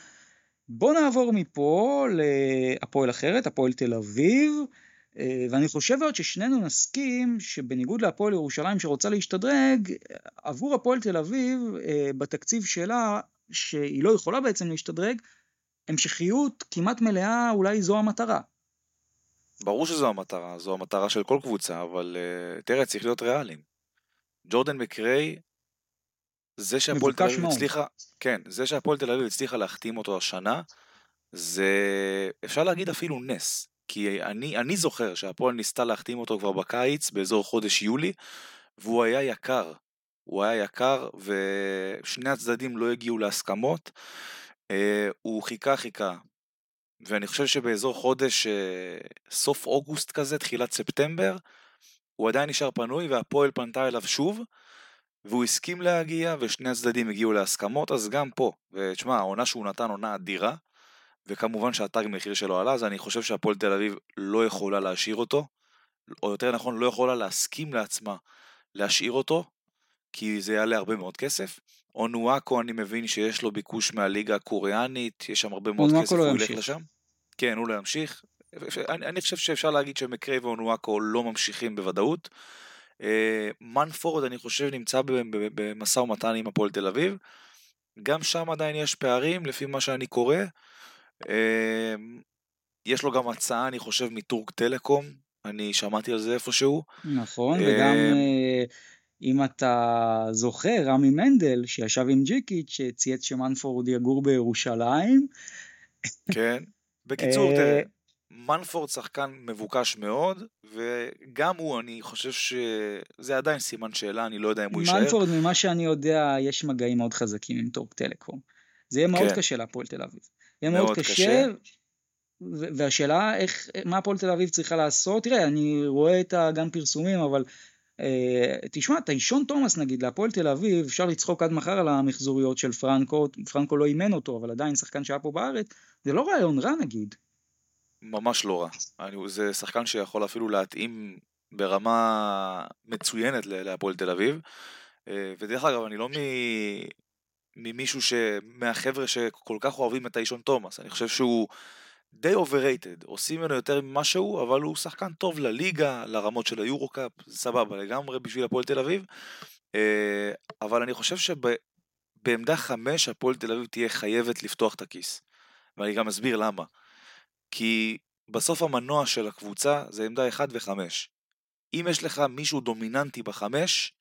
בואו נעבור מפה להפועל אחרת, הפועל תל אביב. אה, ואני חושב עוד ששנינו נסכים שבניגוד להפועל ירושלים שרוצה להשתדרג, עבור הפועל תל אביב אה, בתקציב שלה, שהיא לא יכולה בעצם להשתדרג, המשכיות כמעט מלאה אולי זו המטרה. ברור שזו המטרה, זו המטרה של כל קבוצה, אבל uh, תראה, צריך להיות ריאליים. ג'ורדן מקריי, זה שהפועל תל אביב הצליחה, כן, זה שהפועל תל אביב הצליחה להחתים אותו השנה, זה אפשר להגיד אפילו נס. כי אני, אני זוכר שהפועל ניסתה להחתים אותו כבר בקיץ, באזור חודש יולי, והוא היה יקר. הוא היה יקר, ושני הצדדים לא הגיעו להסכמות. אה, הוא חיכה חיכה, ואני חושב שבאזור חודש, אה, סוף אוגוסט כזה, תחילת ספטמבר, הוא עדיין נשאר פנוי, והפועל פנתה אליו שוב, והוא הסכים להגיע, ושני הצדדים הגיעו להסכמות, אז גם פה, ותשמע, העונה שהוא נתן עונה אדירה, וכמובן שהתג מחיר שלו עלה, אז אני חושב שהפועל תל אביב לא יכולה להשאיר אותו, או יותר נכון, לא יכולה להסכים לעצמה להשאיר אותו, כי זה יעלה הרבה מאוד כסף. אונואקו, אני מבין שיש לו ביקוש מהליגה הקוריאנית, יש שם הרבה מאוד כסף, לא הוא ילך לשם. כן, הוא לא ימשיך. אני, אני חושב שאפשר להגיד שמקריי ואונואקו לא ממשיכים בוודאות. אה, מנפורד, אני חושב, נמצא במשא ומתן עם הפועל תל אביב. גם שם עדיין יש פערים, לפי מה שאני קורא. אמ, יש לו גם הצעה, אני חושב, מטורק טלקום, אני שמעתי על זה איפשהו. נכון, וגם אה, אם אתה זוכר, רמי מנדל, שישב עם ג'יקיץ', שצייץ שמנפורד יגור בירושלים. כן, בקיצור, אה, תראה, מנפורד שחקן מבוקש מאוד, וגם הוא, אני חושב שזה עדיין סימן שאלה, אני לא יודע אם הוא יישאר. מנפורד, ממה שאני יודע, יש מגעים מאוד חזקים עם טורק טלקום. זה יהיה מאוד כן. קשה להפועל תל אביב. יהיה מאוד, מאוד קשה. קשה. והשאלה איך, מה הפועל תל אביב צריכה לעשות, תראה, אני רואה את הגן פרסומים, אבל תשמע, טיישון תומאס נגיד, להפועל תל אביב, אפשר לצחוק עד מחר על המחזוריות של פרנקו, פרנקו לא אימן אותו, אבל עדיין שחקן שהיה פה בארץ, זה לא רעיון רע נגיד. ממש לא רע. אני, זה שחקן שיכול אפילו להתאים ברמה מצוינת להפועל תל אביב. אה, ודרך אגב, אני לא מ... ממישהו ש... מהחבר'ה שכל כך אוהבים את האישון תומאס. אני חושב שהוא די overrated, עושים ממנו יותר ממה שהוא, אבל הוא שחקן טוב לליגה, לרמות של היורו-קאפ, סבבה לגמרי בשביל הפועל תל אביב. אה, אבל אני חושב שבעמדה חמש הפועל תל אביב תהיה חייבת לפתוח את הכיס. ואני גם אסביר למה. כי בסוף המנוע של הקבוצה זה עמדה 1 ו-5. אם יש לך מישהו דומיננטי בחמש,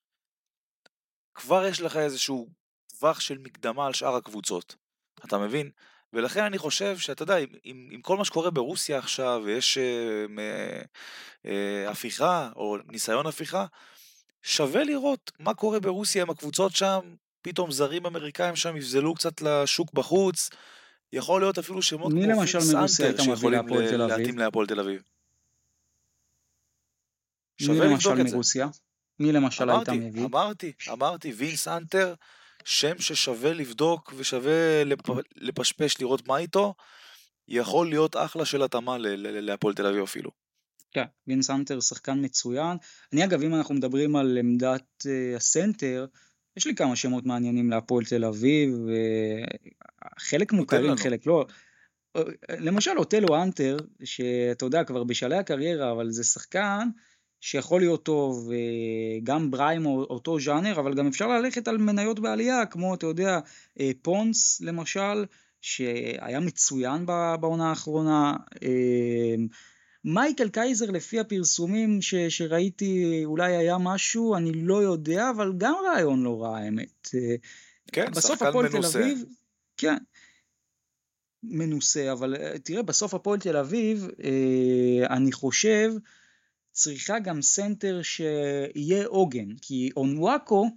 כבר יש לך איזשהו טווח של מקדמה על שאר הקבוצות. אתה מבין? ולכן אני חושב שאתה יודע, עם, עם כל מה שקורה ברוסיה עכשיו, ויש אה, אה, אה, הפיכה, או ניסיון הפיכה, שווה לראות מה קורה ברוסיה עם הקבוצות שם, פתאום זרים אמריקאים שם יבזלו קצת לשוק בחוץ, יכול להיות אפילו שמות מי למשל היית מביא להפועל תל אביב? להתאים להפועל תל אביב. מי שווה למשל לבדוק את זה. מרוסיה? מי למשל היית אמרתי, מביא? אמרתי, אמרתי, וינס אנטר, שם ששווה לבדוק ושווה לפ... לפשפש לראות מה איתו, יכול להיות אחלה של התאמה להפועל תל אביב אפילו. כן, וינס אנטר שחקן מצוין. אני אגב, אם אנחנו מדברים על עמדת אה, הסנטר, יש לי כמה שמות מעניינים להפועל תל אביב, אה, חלק מוכרים. חלק לא. אה, למשל אוטלו אנטר, שאתה יודע, כבר בשלהי הקריירה, אבל זה שחקן שיכול להיות טוב, אה, גם בריים או אותו ז'אנר, אבל גם אפשר ללכת על מניות בעלייה, כמו, אתה יודע, אה, פונס למשל, שהיה מצוין בעונה האחרונה. אה, מייקל קייזר לפי הפרסומים ש, שראיתי אולי היה משהו, אני לא יודע, אבל גם רעיון לא רע האמת. אה, כן, בסוף הפועל תל. אביב, כן, מנוסה, אבל אה, תראה, בסוף הפועל תל אביב, אה, אני חושב, צריכה גם סנטר שיהיה עוגן, כי אונוואקו,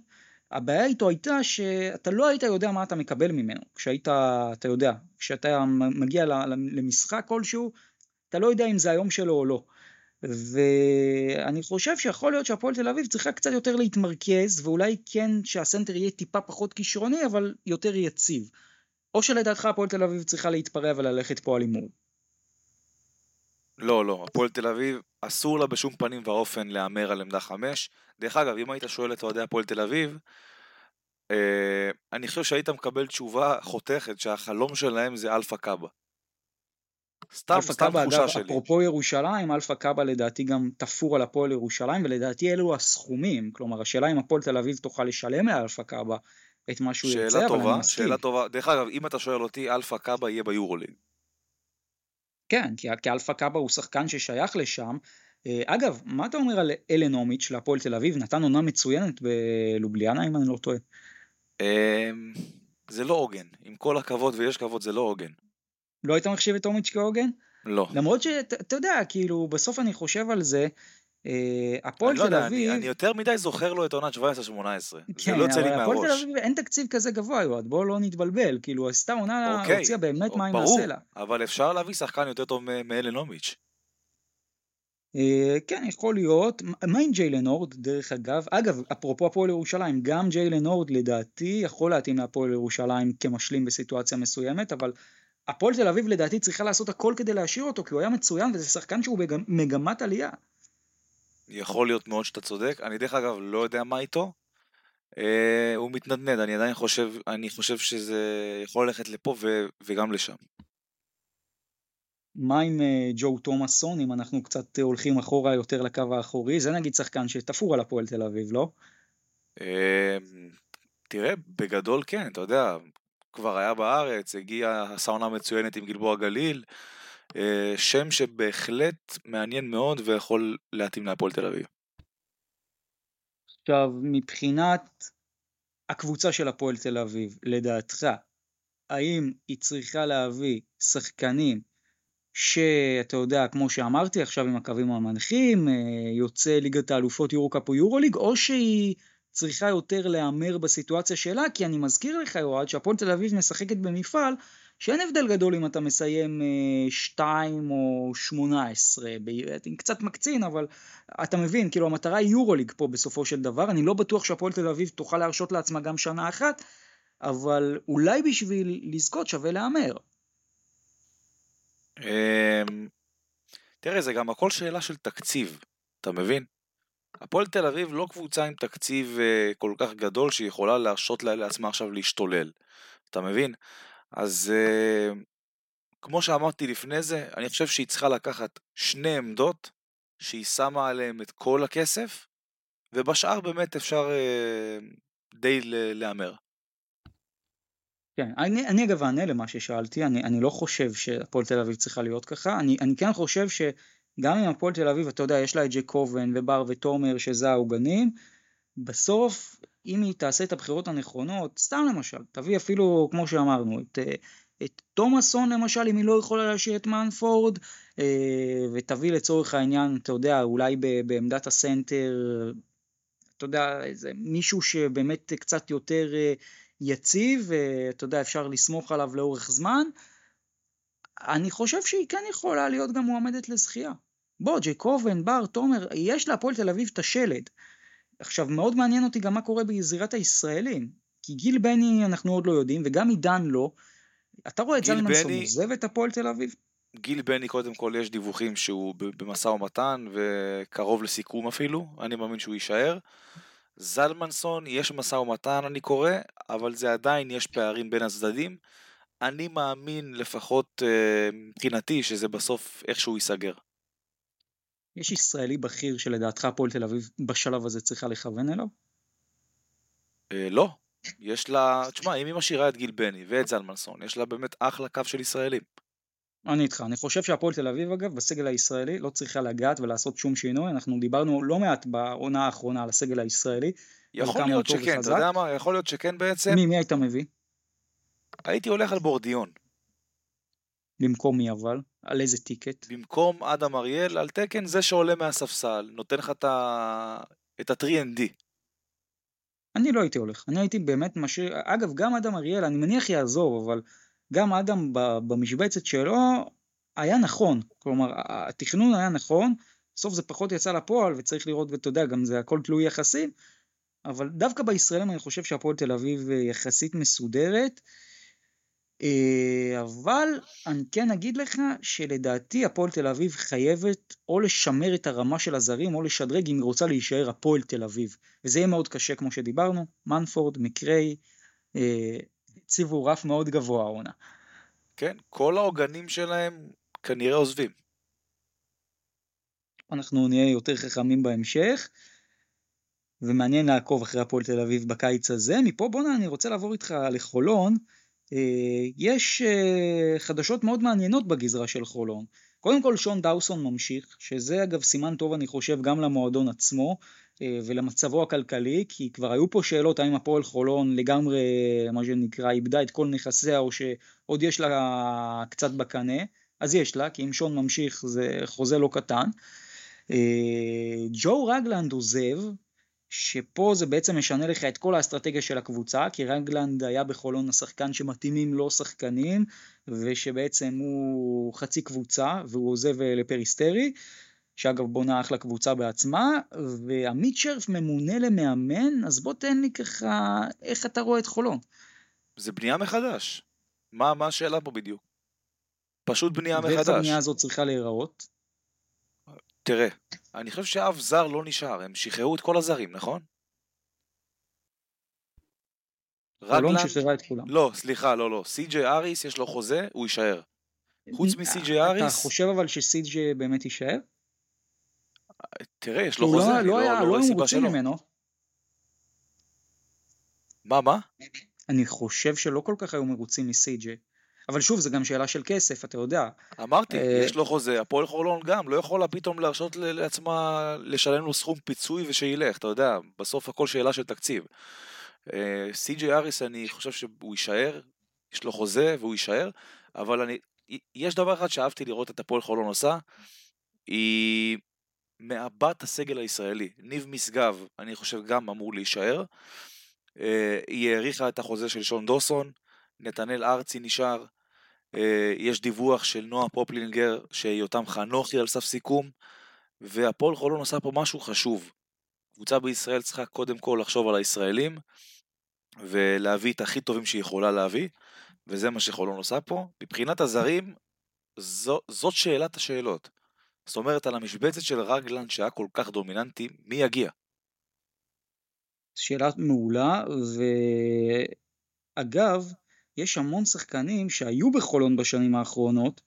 הבעיה איתו הייתה שאתה לא היית יודע מה אתה מקבל ממנו, כשהיית, אתה יודע, כשאתה מגיע למשחק כלשהו, אתה לא יודע אם זה היום שלו או לא. ואני חושב שיכול להיות שהפועל תל אביב צריכה קצת יותר להתמרכז, ואולי כן שהסנטר יהיה טיפה פחות כישרוני, אבל יותר יציב. או שלדעתך הפועל תל אביב צריכה להתפרע וללכת פה על הימור. לא, לא, הפועל תל אביב, אסור לה בשום פנים ואופן להמר על עמדה 5. דרך אגב, אם היית שואל את אוהדי הפועל תל אביב, אה, אני חושב שהיית מקבל תשובה חותכת שהחלום שלהם זה אלפא קאבה. סתם, סתם קאבה, תחושה אגב, שלי. אפרופו ירושלים, אלפא קאבה לדעתי גם תפור על הפועל ירושלים, ולדעתי אלו הסכומים. כלומר, השאלה אם הפועל תל אביב תוכל לשלם לאלפא קאבה את מה שהוא ירצה, שאלה אבל אני טובה, מסכים. שאלה טובה. דרך אגב, אם אתה שואל אותי, אלפא קאבה יהיה ביורוליג. כן, כי, כי אלפא קאבה הוא שחקן ששייך לשם. אה, אגב, מה אתה אומר על אלן אומיץ' להפועל תל אביב? נתן עונה מצוינת בלובליאנה, אם אני לא טועה. אמ, זה לא עוגן. עם כל הכבוד ויש כבוד, זה לא עוגן. לא היית מחשיב את אומיץ' כעוגן? לא. למרות שאתה יודע, כאילו, בסוף אני חושב על זה, הפועל אני לא תל אביב... אני, יותר מדי זוכר לו את עונת 17-18. זה כן, לא יוצא לי אבל הפועל תל מהראש. אביב אין תקציב כזה גבוה, יועד, בואו לא נתבלבל, כאילו, עשתה עונה, אוקיי, הוציאה באמת מים מהסלע. אבל אפשר להביא שחקן יותר טוב מאלנוביץ'. אה, כן, יכול להיות. מה עם ג'יילן הורד, דרך אגב? אגב, אפרופו הפועל ירושלים, גם ג'יילן הורד לדעתי יכול להתאים להפועל ירושלים כמשלים בסיטואציה מסוימת, אבל הפועל תל אביב לדעתי צריכה לעשות הכל כדי להשאיר אותו, כי הוא היה מצוין, וזה שחקן שהוא במגמת עלייה. יכול להיות מאוד שאתה צודק. אני דרך אגב לא יודע מה איתו. אה, הוא מתנדנד, אני עדיין חושב, אני חושב שזה יכול ללכת לפה ו- וגם לשם. מה עם אה, ג'ו תומאסון, אם אנחנו קצת אה, הולכים אחורה יותר לקו האחורי? זה נגיד שחקן שתפור על הפועל תל אביב, לא? אה, תראה, בגדול כן, אתה יודע, כבר היה בארץ, הגיע הסאונה מצוינת עם גלבוע גליל, אה, שם שבהחלט מעניין מאוד ויכול להתאים להפועל תל אביב. עכשיו, מבחינת הקבוצה של הפועל תל אביב, לדעתך, האם היא צריכה להביא שחקנים שאתה יודע, כמו שאמרתי עכשיו עם הקווים המנחים, אה, יוצא ליגת האלופות יורו-קאפ או יורו-ליג, או שהיא צריכה יותר להמר בסיטואציה שלה, כי אני מזכיר לך, יועד, שהפועל תל אביב משחקת במפעל שאין הבדל גדול אם אתה מסיים 2 או 18, ב- קצת מקצין, אבל אתה מבין, כאילו המטרה היא יורוליג פה בסופו של דבר, אני לא בטוח שהפועל תל אביב תוכל להרשות לעצמה גם שנה אחת, אבל אולי בשביל לזכות שווה להמר. אמ, תראה, זה גם הכל שאלה של תקציב, אתה מבין? הפועל תל אביב לא קבוצה עם תקציב אה, כל כך גדול שיכולה להרשות לה- לעצמה עכשיו להשתולל, אתה מבין? אז אה, כמו שאמרתי לפני זה, אני חושב שהיא צריכה לקחת שני עמדות שהיא שמה עליהן את כל הכסף, ובשאר באמת אפשר אה, די להמר. כן, אני, אני אגב אענה למה ששאלתי, אני, אני לא חושב שהפועל תל אביב צריכה להיות ככה, אני, אני כן חושב שגם אם הפועל תל אביב, אתה יודע, יש לה את ג'קובן ובר ותומר שזה העוגנים, בסוף אם היא תעשה את הבחירות הנכונות, סתם למשל, תביא אפילו, כמו שאמרנו, את, אה, את תומאסון למשל, אם היא לא יכולה להשאיר את מנפורד, אה, ותביא לצורך העניין, אתה יודע, אולי בעמדת הסנטר, אתה יודע, איזה מישהו שבאמת קצת יותר אה, יציב, ואתה יודע, אפשר לסמוך עליו לאורך זמן, אני חושב שהיא כן יכולה להיות גם מועמדת לזכייה. בוא, ג'ייקובן, בר, תומר, יש להפועל תל אביב את השלד. עכשיו, מאוד מעניין אותי גם מה קורה בזירת הישראלים. כי גיל בני אנחנו עוד לא יודעים, וגם עידן לא. אתה רואה את זלמנסון בני... עוזב את הפועל תל אביב? גיל בני, קודם כל, יש דיווחים שהוא במשא ומתן, וקרוב לסיכום אפילו, אני מאמין שהוא יישאר. זלמנסון, יש משא ומתן, אני קורא, אבל זה עדיין, יש פערים בין הצדדים. אני מאמין, לפחות אה, מבחינתי, שזה בסוף איכשהו ייסגר. יש ישראלי בכיר שלדעתך הפועל תל אביב בשלב הזה צריכה לכוון אליו? אה, לא. יש לה, תשמע, אם היא משאירה את גיל בני ואת זלמנסון, יש לה באמת אחלה קו של ישראלים. אני איתך, אני חושב שהפועל תל אביב אגב, בסגל הישראלי לא צריכה לגעת ולעשות שום שינוי, אנחנו דיברנו לא מעט בעונה האחרונה על הסגל הישראלי. יכול להיות שכן, אתה יודע מה, יכול להיות שכן בעצם. מי, מי היית מביא? הייתי הולך על בורדיון. במקום מי אבל? על איזה טיקט? במקום אדם אריאל, על תקן זה שעולה מהספסל, נותן לך את ה-3ND. אני לא הייתי הולך, אני הייתי באמת משאיר, אגב גם אדם אריאל, אני מניח יעזוב, אבל גם אדם במשבצת שלו היה נכון, כלומר התכנון היה נכון, בסוף זה פחות יצא לפועל וצריך לראות ואתה יודע גם זה הכל תלוי יחסים, אבל דווקא בישראלים אני חושב שהפועל תל אביב יחסית מסודרת, אה, אבל אני כן אגיד לך שלדעתי הפועל תל אביב חייבת או לשמר את הרמה של הזרים או לשדרג אם היא רוצה להישאר הפועל תל אביב. וזה יהיה מאוד קשה כמו שדיברנו, מנפורד, מקריי, אה, הציבו רף מאוד גבוה העונה. כן, כל העוגנים שלהם כנראה עוזבים. אנחנו נהיה יותר חכמים בהמשך, ומעניין לעקוב אחרי הפועל תל אביב בקיץ הזה. מפה בואנה אני רוצה לעבור איתך לחולון. אה, יש אה, חדשות מאוד מעניינות בגזרה של חולון. קודם כל שון דאוסון ממשיך, שזה אגב סימן טוב אני חושב גם למועדון עצמו אה, ולמצבו הכלכלי, כי כבר היו פה שאלות האם הפועל חולון לגמרי, מה שנקרא, איבדה את כל נכסיה או שעוד יש לה קצת בקנה, אז יש לה, כי אם שון ממשיך זה חוזה לא קטן. ג'ו רגלנד עוזב, שפה זה בעצם משנה לך את כל האסטרטגיה של הקבוצה, כי רגלנד היה בחולון השחקן שמתאימים לו שחקנים, ושבעצם הוא חצי קבוצה, והוא עוזב אה, לפריסטרי, שאגב בונה אחלה קבוצה בעצמה, ועמית שרף ממונה למאמן, אז בוא תן לי ככה, איך אתה רואה את חולון? זה בנייה מחדש. מה, מה השאלה פה בדיוק? פשוט בנייה מחדש. ואיך הבנייה הזאת צריכה להיראות? תראה, אני חושב שאף זר לא נשאר, הם שחררו את כל הזרים, נכון? רגלנד... שחררה את כולם. לא, סליחה, לא, לא. סי.ג'יי אריס יש לו חוזה, הוא יישאר. חוץ מסי.ג'יי אריס... אתה חושב אבל שסי.ג'יי באמת יישאר? תראה, יש לו חוזה, לא, אני לא, לא, לא רואה סיבה שלא. ממנו. מה, מה? אני חושב שלא כל כך היו מרוצים מסי.ג'יי. אבל שוב, זה גם שאלה של כסף, אתה יודע. אמרתי, אה, יש לו חוזה, הפועל חולון גם, לא יכולה פתאום להרשות לעצמה לשלם לו סכום פיצוי ושילך, אתה יודע, בסוף הכל שאלה של תקציב. אה, סי.ג'יי אריס, אני חושב שהוא יישאר, יש לו חוזה והוא יישאר, אבל אני, יש דבר אחד שאהבתי לראות את הפועל חולון עושה, היא מעבת הסגל הישראלי. ניב משגב, אני חושב גם אמור להישאר. אה, היא האריכה את החוזה של שון דוסון, נתנאל ארצי נשאר, יש דיווח של נועה פופלינגר שיותם חנוכי על סף סיכום, והפועל חולון עושה פה משהו חשוב. קבוצה בישראל צריכה קודם כל לחשוב על הישראלים, ולהביא את הכי טובים שהיא יכולה להביא, וזה מה שחולון עושה פה. מבחינת הזרים, זו, זאת שאלת השאלות. זאת אומרת, על המשבצת של רגלן שהיה כל כך דומיננטי, מי יגיע? שאלה מעולה, ואגב, יש המון שחקנים שהיו בחולון בשנים האחרונות,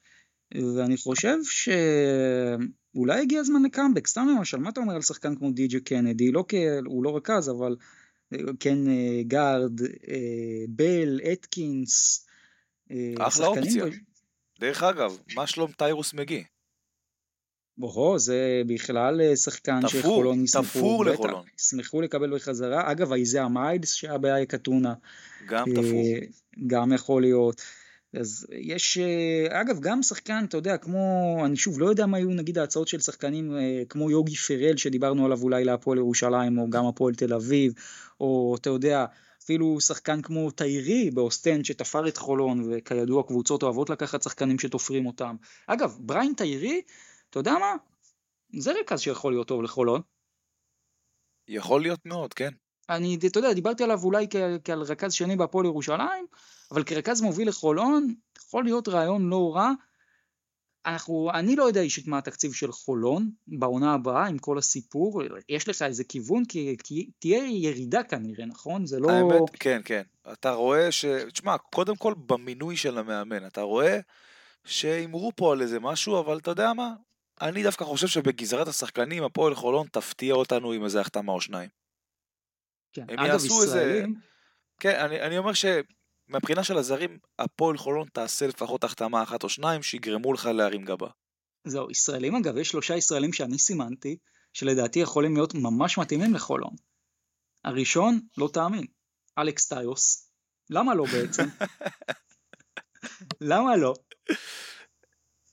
ואני חושב שאולי הגיע הזמן לקאמבק, סתם למשל, מה אתה אומר על שחקן כמו די.ג'י קנדי? לא כ... הוא לא רכז, אבל כן, אה, גארד, אה, בל, אטקינס. אה, אחלה אופציה. ב- דרך אגב, מה שלום טיירוס מגי? בואו, זה בכלל אה, שחקן תפור, שחולון ישמחו, תפור בטח, לחולון. ישמחו לקבל בחזרה. אגב, איזאה מיילס שהיה באייק אתונה, גם אה, תפור. גם יכול להיות. אז יש, אה, אגב, גם שחקן, אתה יודע, כמו, אני שוב לא יודע מה היו נגיד ההצעות של שחקנים כמו יוגי פרל שדיברנו עליו אולי להפועל ירושלים, או גם הפועל תל אביב, או אתה יודע, אפילו שחקן כמו טיירי באוסטנד שתפר את חולון, וכידוע קבוצות אוהבות לקחת שחקנים שתופרים אותם. אגב, בריין טיירי, אתה יודע מה? זה רכז שיכול להיות טוב לחולון. יכול להיות מאוד, כן. אני, אתה יודע, דיברתי עליו אולי כ- כעל רכז שני בהפועל ירושלים, אבל כרכז מוביל לחולון, יכול להיות רעיון לא רע. אנחנו, אני לא יודע אישית מה התקציב של חולון בעונה הבאה עם כל הסיפור, יש לך איזה כיוון? כי, כי תהיה ירידה כנראה, נכון? זה לא... האמת, כן, כן. אתה רואה ש... תשמע, קודם כל במינוי של המאמן, אתה רואה שהימרו פה על איזה משהו, אבל אתה יודע מה? אני דווקא חושב שבגזרת השחקנים, הפועל חולון תפתיע אותנו עם איזה החתמה או שניים. כן. הם אגב, יעשו איזה- ישראלים, כן, אני, אני אומר שמבחינה של הזרים, הפועל חולון תעשה לפחות החתמה אחת או שניים שיגרמו לך להרים גבה. זהו, ישראלים אגב, יש שלושה ישראלים שאני סימנתי, שלדעתי יכולים להיות ממש מתאימים לחולון. הראשון, לא תאמין, אלכס טיוס. למה לא בעצם? למה לא?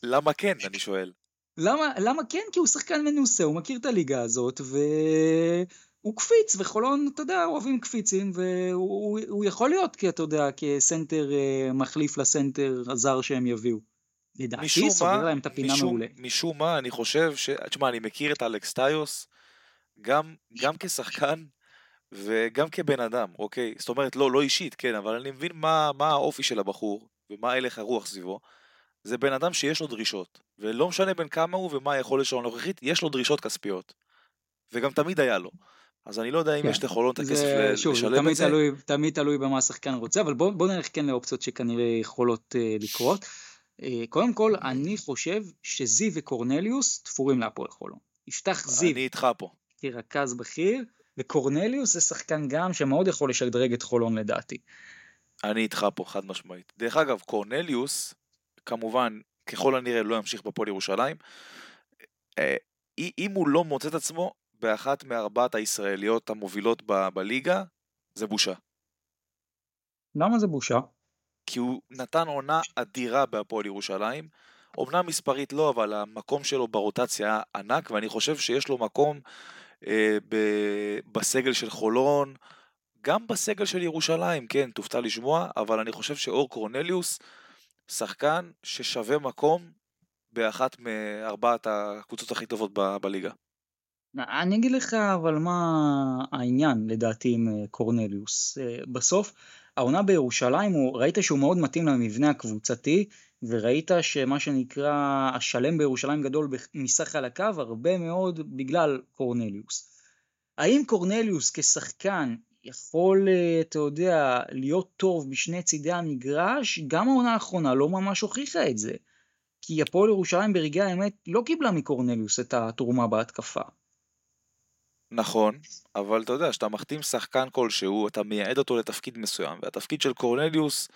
למה כן, אני שואל. למה, למה כן? כי הוא שחקן מנוסה, הוא מכיר את הליגה הזאת, והוא קפיץ, וחולון, אתה יודע, אוהבים קפיצים, והוא הוא יכול להיות, כי אתה יודע, כסנטר אה, מחליף לסנטר הזר שהם יביאו. לדעתי, סוגר להם את הפינה משום, מעולה. משום מה, אני חושב ש... תשמע, אני מכיר את אלכס טיוס גם, גם כשחקן וגם כבן אדם, אוקיי? זאת אומרת, לא, לא אישית, כן, אבל אני מבין מה, מה האופי של הבחור ומה הלך הרוח סביבו. זה בן אדם שיש לו דרישות, ולא משנה בין כמה הוא ומה היכולת שלו הנוכחית, יש לו דרישות כספיות. וגם תמיד היה לו. אז אני לא יודע אם כן. יש לחולון את הכסף זה, ל- שוב, לשלם תמיד את זה. תלוי, תמיד תלוי במה השחקן רוצה, אבל בוא, בוא נלך כן לאופציות שכנראה יכולות uh, לקרות. Uh, קודם כל, אני חושב שזיו וקורנליוס תפורים להפועל חולון. יפתח זיו אני איתך פה. כרכז בכיר, וקורנליוס זה שחקן גם שמאוד יכול לשדרג את חולון לדעתי. אני איתך פה, חד משמעית. דרך אגב, קורנליוס, כמובן, ככל הנראה לא ימשיך בפועל ירושלים. אה, אם הוא לא מוצא את עצמו באחת מארבעת הישראליות המובילות ב- בליגה, זה בושה. למה זה בושה? כי הוא נתן עונה אדירה בהפועל ירושלים. אומנם מספרית לא, אבל המקום שלו ברוטציה היה ענק, ואני חושב שיש לו מקום אה, ב- בסגל של חולון, גם בסגל של ירושלים, כן, תופתע לשמוע, אבל אני חושב שאור קורנליוס, שחקן ששווה מקום באחת מארבעת הקבוצות הכי טובות ב- בליגה. אני אגיד לך אבל מה העניין לדעתי עם אה, קורנליוס. אה, בסוף העונה בירושלים, הוא, ראית שהוא מאוד מתאים למבנה הקבוצתי, וראית שמה שנקרא השלם בירושלים גדול מסך חלקיו הרבה מאוד בגלל קורנליוס. האם קורנליוס כשחקן יכול, אה, אתה יודע, להיות טוב בשני צידי המגרש? גם העונה האחרונה לא ממש הוכיחה את זה. כי הפועל ירושלים ברגעי האמת לא קיבלה מקורנליוס את התרומה בהתקפה. נכון, אבל אתה יודע, כשאתה מחתים שחקן כלשהו, אתה מייעד אותו לתפקיד מסוים, והתפקיד של קורנליוס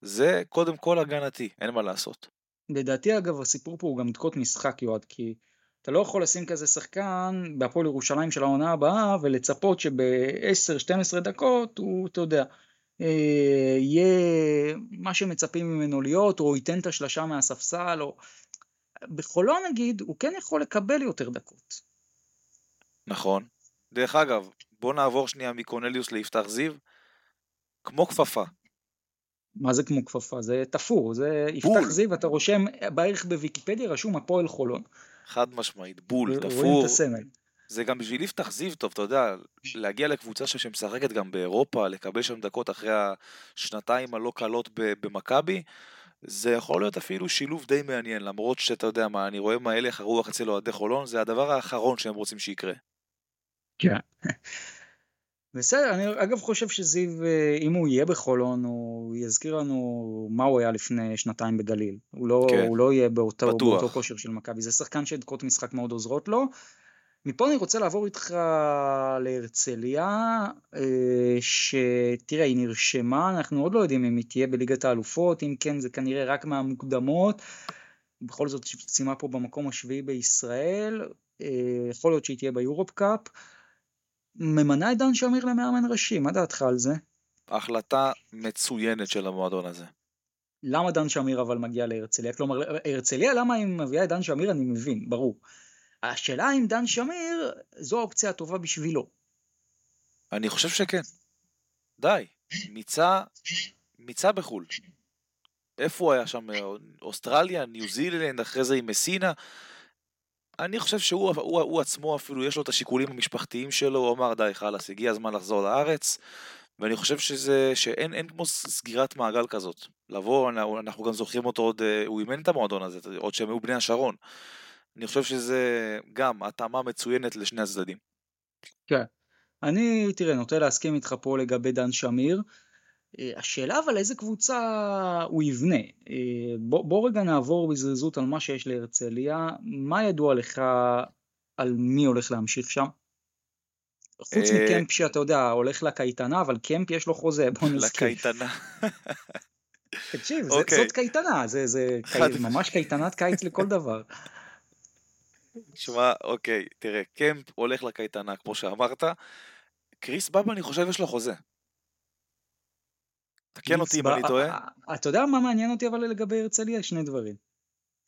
זה קודם כל הגנתי, אין מה לעשות. לדעתי אגב הסיפור פה הוא גם דקות משחק יועד כי אתה לא יכול לשים כזה שחקן בהפועל ירושלים של העונה הבאה ולצפות שב-10-12 דקות הוא אתה יודע אה, יהיה מה שמצפים ממנו להיות או ייתן את השלשה מהספסל או בחולון נגיד הוא כן יכול לקבל יותר דקות. נכון. דרך אגב, בוא נעבור שנייה מקורנליוס ליפתח זיו. כמו כפפה. מה זה כמו כפפה? זה תפור, זה. יפתח זיו, אתה רושם בערך בוויקיפדיה רשום הפועל חולון. חד משמעית, בול, תפור. זה גם בשביל יפתח זיו טוב, אתה יודע, להגיע לקבוצה שמשחקת גם באירופה, לקבל שם דקות אחרי השנתיים הלא קלות במכבי, זה יכול להיות אפילו שילוב די מעניין, למרות שאתה יודע מה, אני רואה מה הלך הרוח אצל אוהדי חולון, זה הדבר האחרון שהם רוצים שיקרה. כן. בסדר, אני אגב חושב שזיו, אה, אם הוא יהיה בחולון, הוא יזכיר לנו מה הוא היה לפני שנתיים בגליל. הוא לא, כן. הוא לא יהיה באותו. באותו כושר של מכבי. זה שחקן שדקות משחק מאוד עוזרות לו, מפה אני רוצה לעבור איתך להרצליה, אה, שתראה, היא נרשמה, אנחנו עוד לא יודעים אם היא תהיה בליגת האלופות, אם כן זה כנראה רק מהמוקדמות. בכל זאת סיימה פה במקום השביעי בישראל, אה, יכול להיות שהיא תהיה ביורופ קאפ. ממנה את דן שמיר למאמן ראשי, מה דעתך על זה? החלטה מצוינת של המועדון הזה. למה דן שמיר אבל מגיע להרצליה? כלומר, הרצליה, למה היא מביאה את דן שמיר אני מבין, ברור. השאלה אם דן שמיר זו האופציה הטובה בשבילו. אני חושב שכן. די, מיצה, מיצה בחו"ל. איפה הוא היה שם? אוסטרליה, ניו זילנד, אחרי זה עם מסינה. אני חושב שהוא הוא, הוא עצמו אפילו, יש לו את השיקולים המשפחתיים שלו, הוא אמר די חלאס, הגיע הזמן לחזור לארץ, ואני חושב שזה, שאין אין כמו סגירת מעגל כזאת. לבוא, אנחנו גם זוכרים אותו עוד, אה, הוא אימן את המועדון הזה, עוד שהם היו בני השרון. אני חושב שזה גם התאמה מצוינת לשני הצדדים. כן. אני, תראה, נוטה להסכים איתך פה לגבי דן שמיר. אה, השאלה אבל איזה קבוצה הוא יבנה. אה, בוא, בוא רגע נעבור בזריזות על מה שיש להרצליה. מה ידוע לך על מי הולך להמשיך שם? חוץ אה, מקמפ שאתה יודע, הולך לקייטנה, אבל קמפ יש לו חוזה, בוא נזכיר. לקייטנה. תקשיב, אוקיי. זאת קייטנה, זה, זה קי- ממש קייטנת קיץ לכל דבר. שמע, אוקיי, תראה, קמפ הולך לקייטנה, כמו שאמרת. קריס בבא, אני חושב, יש לו חוזה. תקן אותי אם אני טועה. אה, אתה יודע מה מעניין אותי אבל לגבי הרצליה? שני דברים.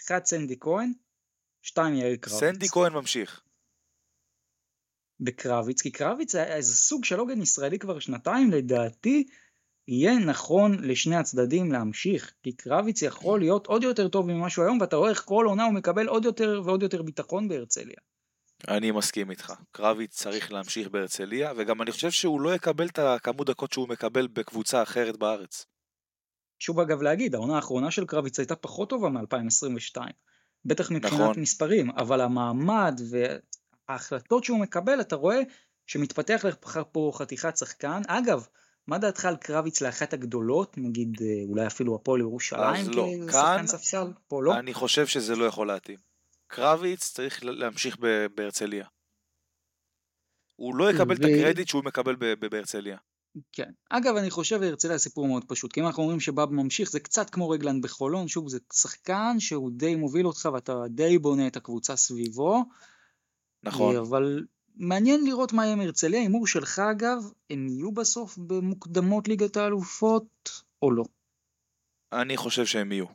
אחד סנדי כהן, שתיים יאיר קרביץ. סנדי כהן ממשיך. בקרביץ, כי קרביץ היה איזה סוג של עוגן ישראלי כבר שנתיים, לדעתי יהיה נכון לשני הצדדים להמשיך, כי קרביץ יכול להיות עוד יותר טוב ממה שהוא היום, ואתה רואה איך כל עונה הוא מקבל עוד יותר ועוד יותר ביטחון בהרצליה. אני מסכים איתך. קרביץ צריך להמשיך בהרצליה, וגם אני חושב שהוא לא יקבל את הכמות דקות שהוא מקבל בקבוצה אחרת בארץ. שוב אגב להגיד, העונה האחרונה של קרביץ הייתה פחות טובה מ-2022, בטח מבחינת נכון. מספרים, אבל המעמד וההחלטות שהוא מקבל, אתה רואה שמתפתח לך פה חתיכת שחקן. אגב, מה דעתך על קרביץ לאחת הגדולות, נגיד אה, אולי אפילו הפועל ירושלים אז לא, כאן ספסל? פה לא? אני חושב שזה לא יכול להתאים. קרביץ צריך להמשיך בהרצליה. הוא לא יקבל את ו- הקרדיט שהוא מקבל בהרצליה. כן. אגב, אני חושב הרצליה סיפור מאוד פשוט, כי אם אנחנו אומרים שבאב ממשיך, זה קצת כמו רגלנד בחולון, שוב, זה שחקן שהוא די מוביל אותך ואתה די בונה את הקבוצה סביבו. נכון. אה, אבל מעניין לראות מה יהיה עם הרצליה, הימור שלך אגב, הם יהיו בסוף במוקדמות ליגת האלופות או לא? אני חושב שהם יהיו.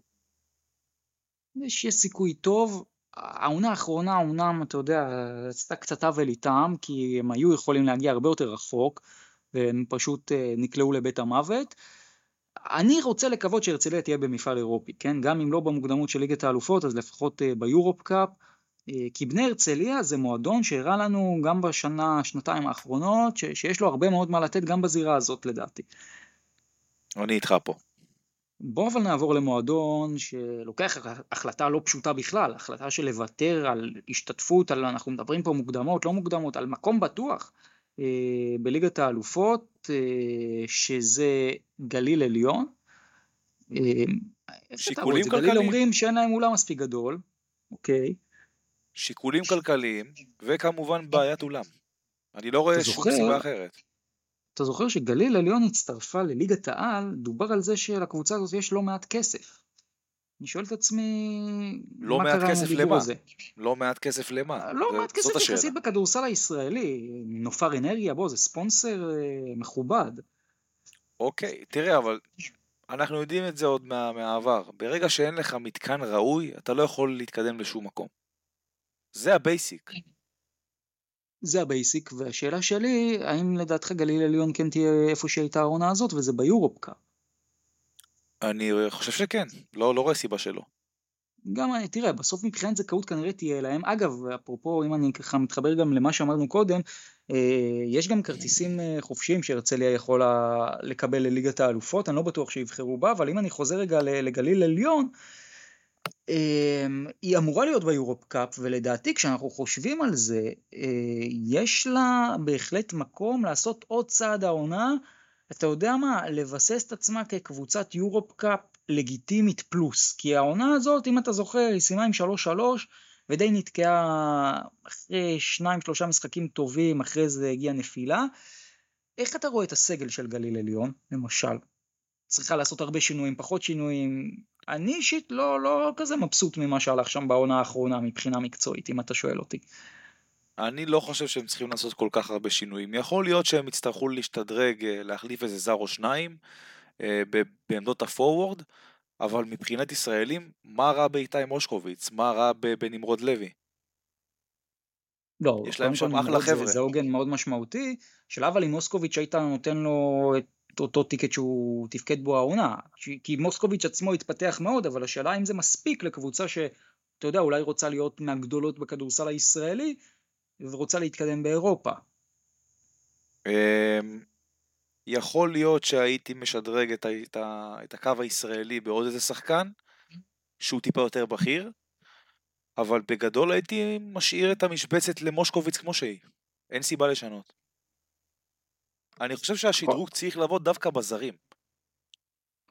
יש סיכוי טוב. העונה האחרונה אמנם, אתה יודע, עשתה קצת עוול איתם, כי הם היו יכולים להגיע הרבה יותר רחוק, והם פשוט אה, נקלעו לבית המוות. אני רוצה לקוות שהרצליה תהיה במפעל אירופי, כן? גם אם לא במוקדמות של ליגת האלופות, אז לפחות אה, ביורופ קאפ. אה, כי בני הרצליה זה מועדון שהראה לנו גם בשנה, שנתיים האחרונות, ש- שיש לו הרבה מאוד מה לתת גם בזירה הזאת לדעתי. אני איתך פה. בוא אבל נעבור למועדון שלוקח החלטה לא פשוטה בכלל, החלטה של לוותר על השתתפות, על, אנחנו מדברים פה מוקדמות, לא מוקדמות, על מקום בטוח אה, בליגת האלופות, אה, שזה גליל עליון. אה, שיקולים זה? גליל כלכליים. אומרים שאין להם אולם מספיק גדול, אוקיי, שיקולים כלכליים, וכמובן בעיית אולם. אני לא רואה שום? סיבה אחרת. אתה זוכר שגליל עליון הצטרפה לליגת העל, דובר על זה שלקבוצה הזאת יש לא מעט כסף. אני שואל את עצמי, לא מה קרה עם הדיבור? הזה? לא מעט כסף למה? לא זה- מעט כסף השאלה. יחסית בכדורסל הישראלי, נופר אנרגיה, בוא, זה ספונסר אה, מכובד. אוקיי, תראה, אבל אנחנו יודעים את זה עוד מה, מהעבר. ברגע שאין לך מתקן ראוי, אתה לא יכול להתקדם לשום מקום. זה הבייסיק. זה ה basic, והשאלה שלי, האם לדעתך גליל עליון כן תהיה איפה שהייתה העונה הזאת, וזה ביורופ קאפ. אני חושב שכן, לא, לא רואה סיבה שלא. גם, תראה, בסוף מבחינת זכאות כנראה תהיה להם. אגב, אפרופו, אם אני ככה מתחבר גם למה שאמרנו קודם, אה, יש גם כרטיסים אה, חופשיים שהרצליה יכולה לקבל לליגת האלופות, אני לא בטוח שיבחרו בה, אבל אם אני חוזר רגע לגליל עליון, היא אמורה להיות ביורופ קאפ, ולדעתי כשאנחנו חושבים על זה, אה, יש לה בהחלט מקום לעשות עוד צעד העונה, אתה יודע מה, לבסס את עצמה כקבוצת יורופ קאפ לגיטימית פלוס, כי העונה הזאת, אם אתה זוכר, היא סיימה עם 3-3, ודי נתקעה אחרי שניים שלושה משחקים טובים, אחרי זה הגיעה נפילה. איך אתה רואה את הסגל של גליל עליון, למשל? צריכה לעשות הרבה שינויים, פחות שינויים. אני אישית לא, לא כזה מבסוט ממה שהלך שם בעונה האחרונה מבחינה מקצועית, אם אתה שואל אותי. אני לא חושב שהם צריכים לעשות כל כך הרבה שינויים. יכול להיות שהם יצטרכו להשתדרג, אה, להחליף איזה זר או שניים אה, בעמדות הפורוורד, אבל מבחינת ישראלים, מה רע באיתי מושקוביץ? מה רע בנמרוד לוי? לא, יש להם שם אחלה זה- חבר'ה. זה עוגן מאוד משמעותי, של אבל עם מוסקוביץ' היית נותן לו את אותו טיקט שהוא תפקד בו העונה. כי מוסקוביץ' עצמו התפתח מאוד, אבל השאלה אם זה מספיק לקבוצה שאתה יודע, אולי רוצה להיות מהגדולות בכדורסל הישראלי, ורוצה להתקדם באירופה. אמ, יכול להיות שהייתי משדרג את, את, את הקו הישראלי בעוד איזה שחקן, שהוא טיפה יותר בכיר, אבל בגדול הייתי משאיר את המשבצת למושקוביץ כמו שהיא. אין סיבה לשנות. אני חושב שהשדרוג צריך לבוא דווקא בזרים.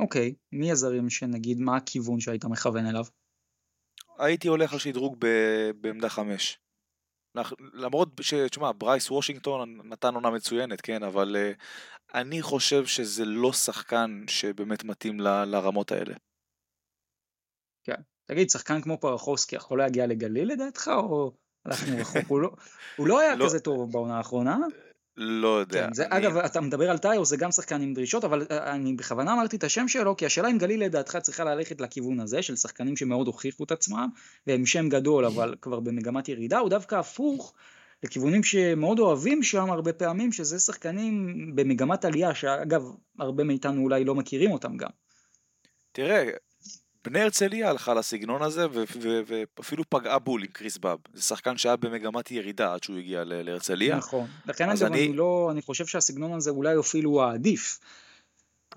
אוקיי, מי הזרים שנגיד, מה הכיוון שהיית מכוון אליו? הייתי הולך על שדרוג ב- בעמדה חמש. למרות ש... תשמע, ברייס וושינגטון נתן עונה מצוינת, כן, אבל uh, אני חושב שזה לא שחקן שבאמת מתאים ל... לרמות האלה. תגיד, שחקן כמו פרחוסקי יכול להגיע לגליל לדעתך, או הלכנו רחוק? הוא לא, הוא לא היה לא. כזה טוב בעונה האחרונה. לא יודע. כן, זה, אני... אגב, אתה מדבר על טייר, זה גם שחקן עם דרישות, אבל אה, אני בכוונה אמרתי את השם שלו, כי השאלה אם גליל לדעתך צריכה ללכת לכיוון הזה, של שחקנים שמאוד הוכיחו את עצמם, והם שם גדול, אבל כבר במגמת ירידה, הוא דווקא הפוך לכיוונים שמאוד אוהבים שם הרבה פעמים, שזה שחקנים במגמת עלייה, שאגב, הרבה מאיתנו אולי לא מכירים אותם גם. תראה, בני הרצליה הלכה לסגנון הזה, ואפילו פגעה בול עם קריס באב. זה שחקן שהיה במגמת ירידה עד שהוא הגיע להרצליה. נכון. לכן אגב, אני- אני לא, אני חושב שהסגנון הזה אולי אפילו העדיף.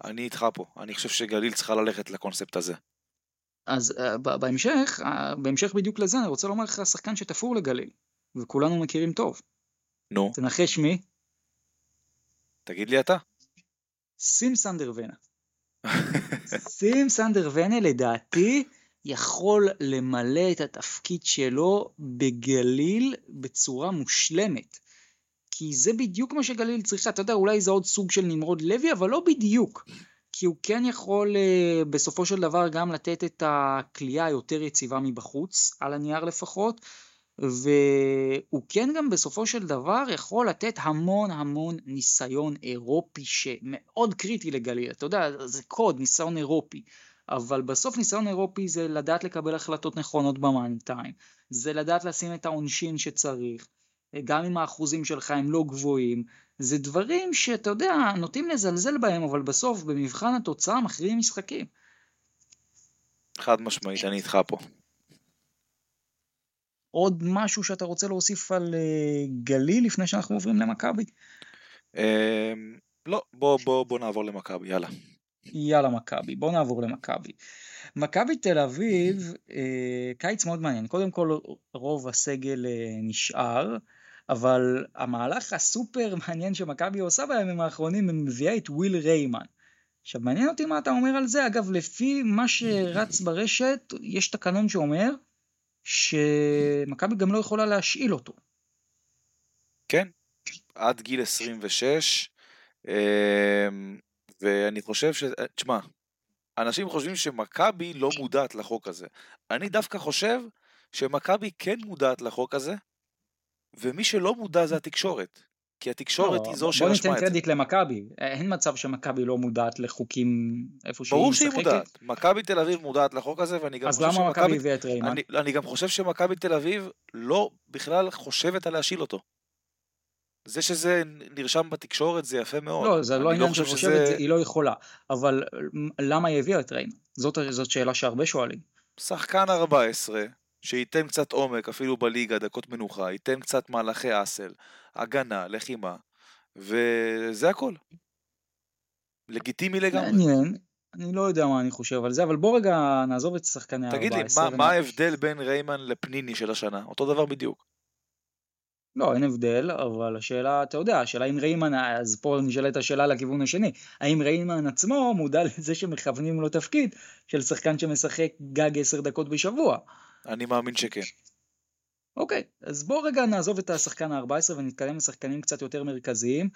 אני איתך פה. אני חושב שגליל צריכה ללכת לקונספט הזה. אז uh, בהמשך, uh, בהמשך בדיוק לזה, אני רוצה לומר לך שחקן שתפור לגליל, וכולנו מכירים טוב. נו, תנחש מי? תגיד לי אתה. סים סנדר ונה. סים סנדר ונה לדעתי יכול למלא את התפקיד שלו בגליל בצורה מושלמת. כי זה בדיוק מה שגליל צריכה, אתה יודע, אולי זה עוד סוג של נמרוד לוי, אבל לא בדיוק. כי הוא כן יכול אה, בסופו של דבר גם לתת את הכלייה היותר יציבה מבחוץ, על הנייר לפחות, והוא כן גם בסופו של דבר יכול לתת המון המון ניסיון אירופי שמאוד קריטי לגליל, אתה יודע, זה קוד, ניסיון אירופי, אבל בסוף ניסיון אירופי זה לדעת לקבל החלטות נכונות במאני טיים, זה לדעת לשים את העונשין שצריך, גם אם האחוזים שלך הם לא גבוהים, זה דברים שאתה יודע, נוטים לזלזל בהם, אבל בסוף במבחן התוצאה מכריעים משחקים. חד משמעית, אני איתך פה. עוד משהו שאתה רוצה להוסיף על uh, גליל לפני שאנחנו עוברים למכבי? אמ, לא, בוא, בוא, בוא נעבור למכבי, יאללה. יאללה מכבי, בואו נעבור למכבי. מכבי תל אביב, אה, קיץ מאוד מעניין. קודם כל רוב הסגל אה, נשאר, אבל המהלך הסופר מעניין שמכבי עושה בימים האחרונים, היא מביאה את וויל ריימן. עכשיו מעניין אותי מה אתה אומר על זה, אגב לפי מה שרץ ברשת, יש תקנון שאומר שמכבי גם לא יכולה להשאיל אותו. כן, עד גיל 26, אמ, ואני חושב ש... תשמע, אנשים חושבים שמכבי לא מודעת לחוק הזה. אני דווקא חושב שמכבי כן מודעת לחוק הזה, ומי שלא מודע זה התקשורת. כי התקשורת לא, היא זו בוא שרשמה ניתן את זה. קרדיט למכבי, אין מצב שמכבי לא מודעת לחוקים איפה שהיא ברור משחקת. שהיא מודעת. מכבי תל אביב מודעת לחוק הזה, ואני גם אז חושב למה מכבי שמכבי... הביאה את ריימן? אני, אני גם חושב שמכבי תל אביב לא בכלל חושבת על להשיל אותו. זה שזה נרשם בתקשורת זה יפה מאוד. לא, זה לא אני עניין חושב שחושבת, שזה היא לא יכולה. אבל למה היא הביאה את ריימן? זאת, זאת שאלה שהרבה שואלים. שחקן 14, שייתן קצת עומק אפילו בליגה, דקות מנוחה, ייתן קצת מהלכי אסל, הגנה, לחימה, וזה הכל. לגיטימי לגמרי. מעניין, אני לא יודע מה אני חושב על זה, אבל בוא רגע נעזוב את שחקני ה-14. תגיד לי, מה, מה ההבדל בין ריימן לפניני של השנה? אותו דבר בדיוק. לא, אין הבדל, אבל השאלה, אתה יודע, השאלה אם ריימן, אז פה נשאלת השאלה לכיוון השני, האם ריימן עצמו מודע לזה שמכוונים לו תפקיד של שחקן שמשחק גג עשר דקות בשבוע? אני מאמין שכן. אוקיי, אז בואו רגע נעזוב את השחקן ה-14 ונתקדם לשחקנים קצת יותר מרכזיים.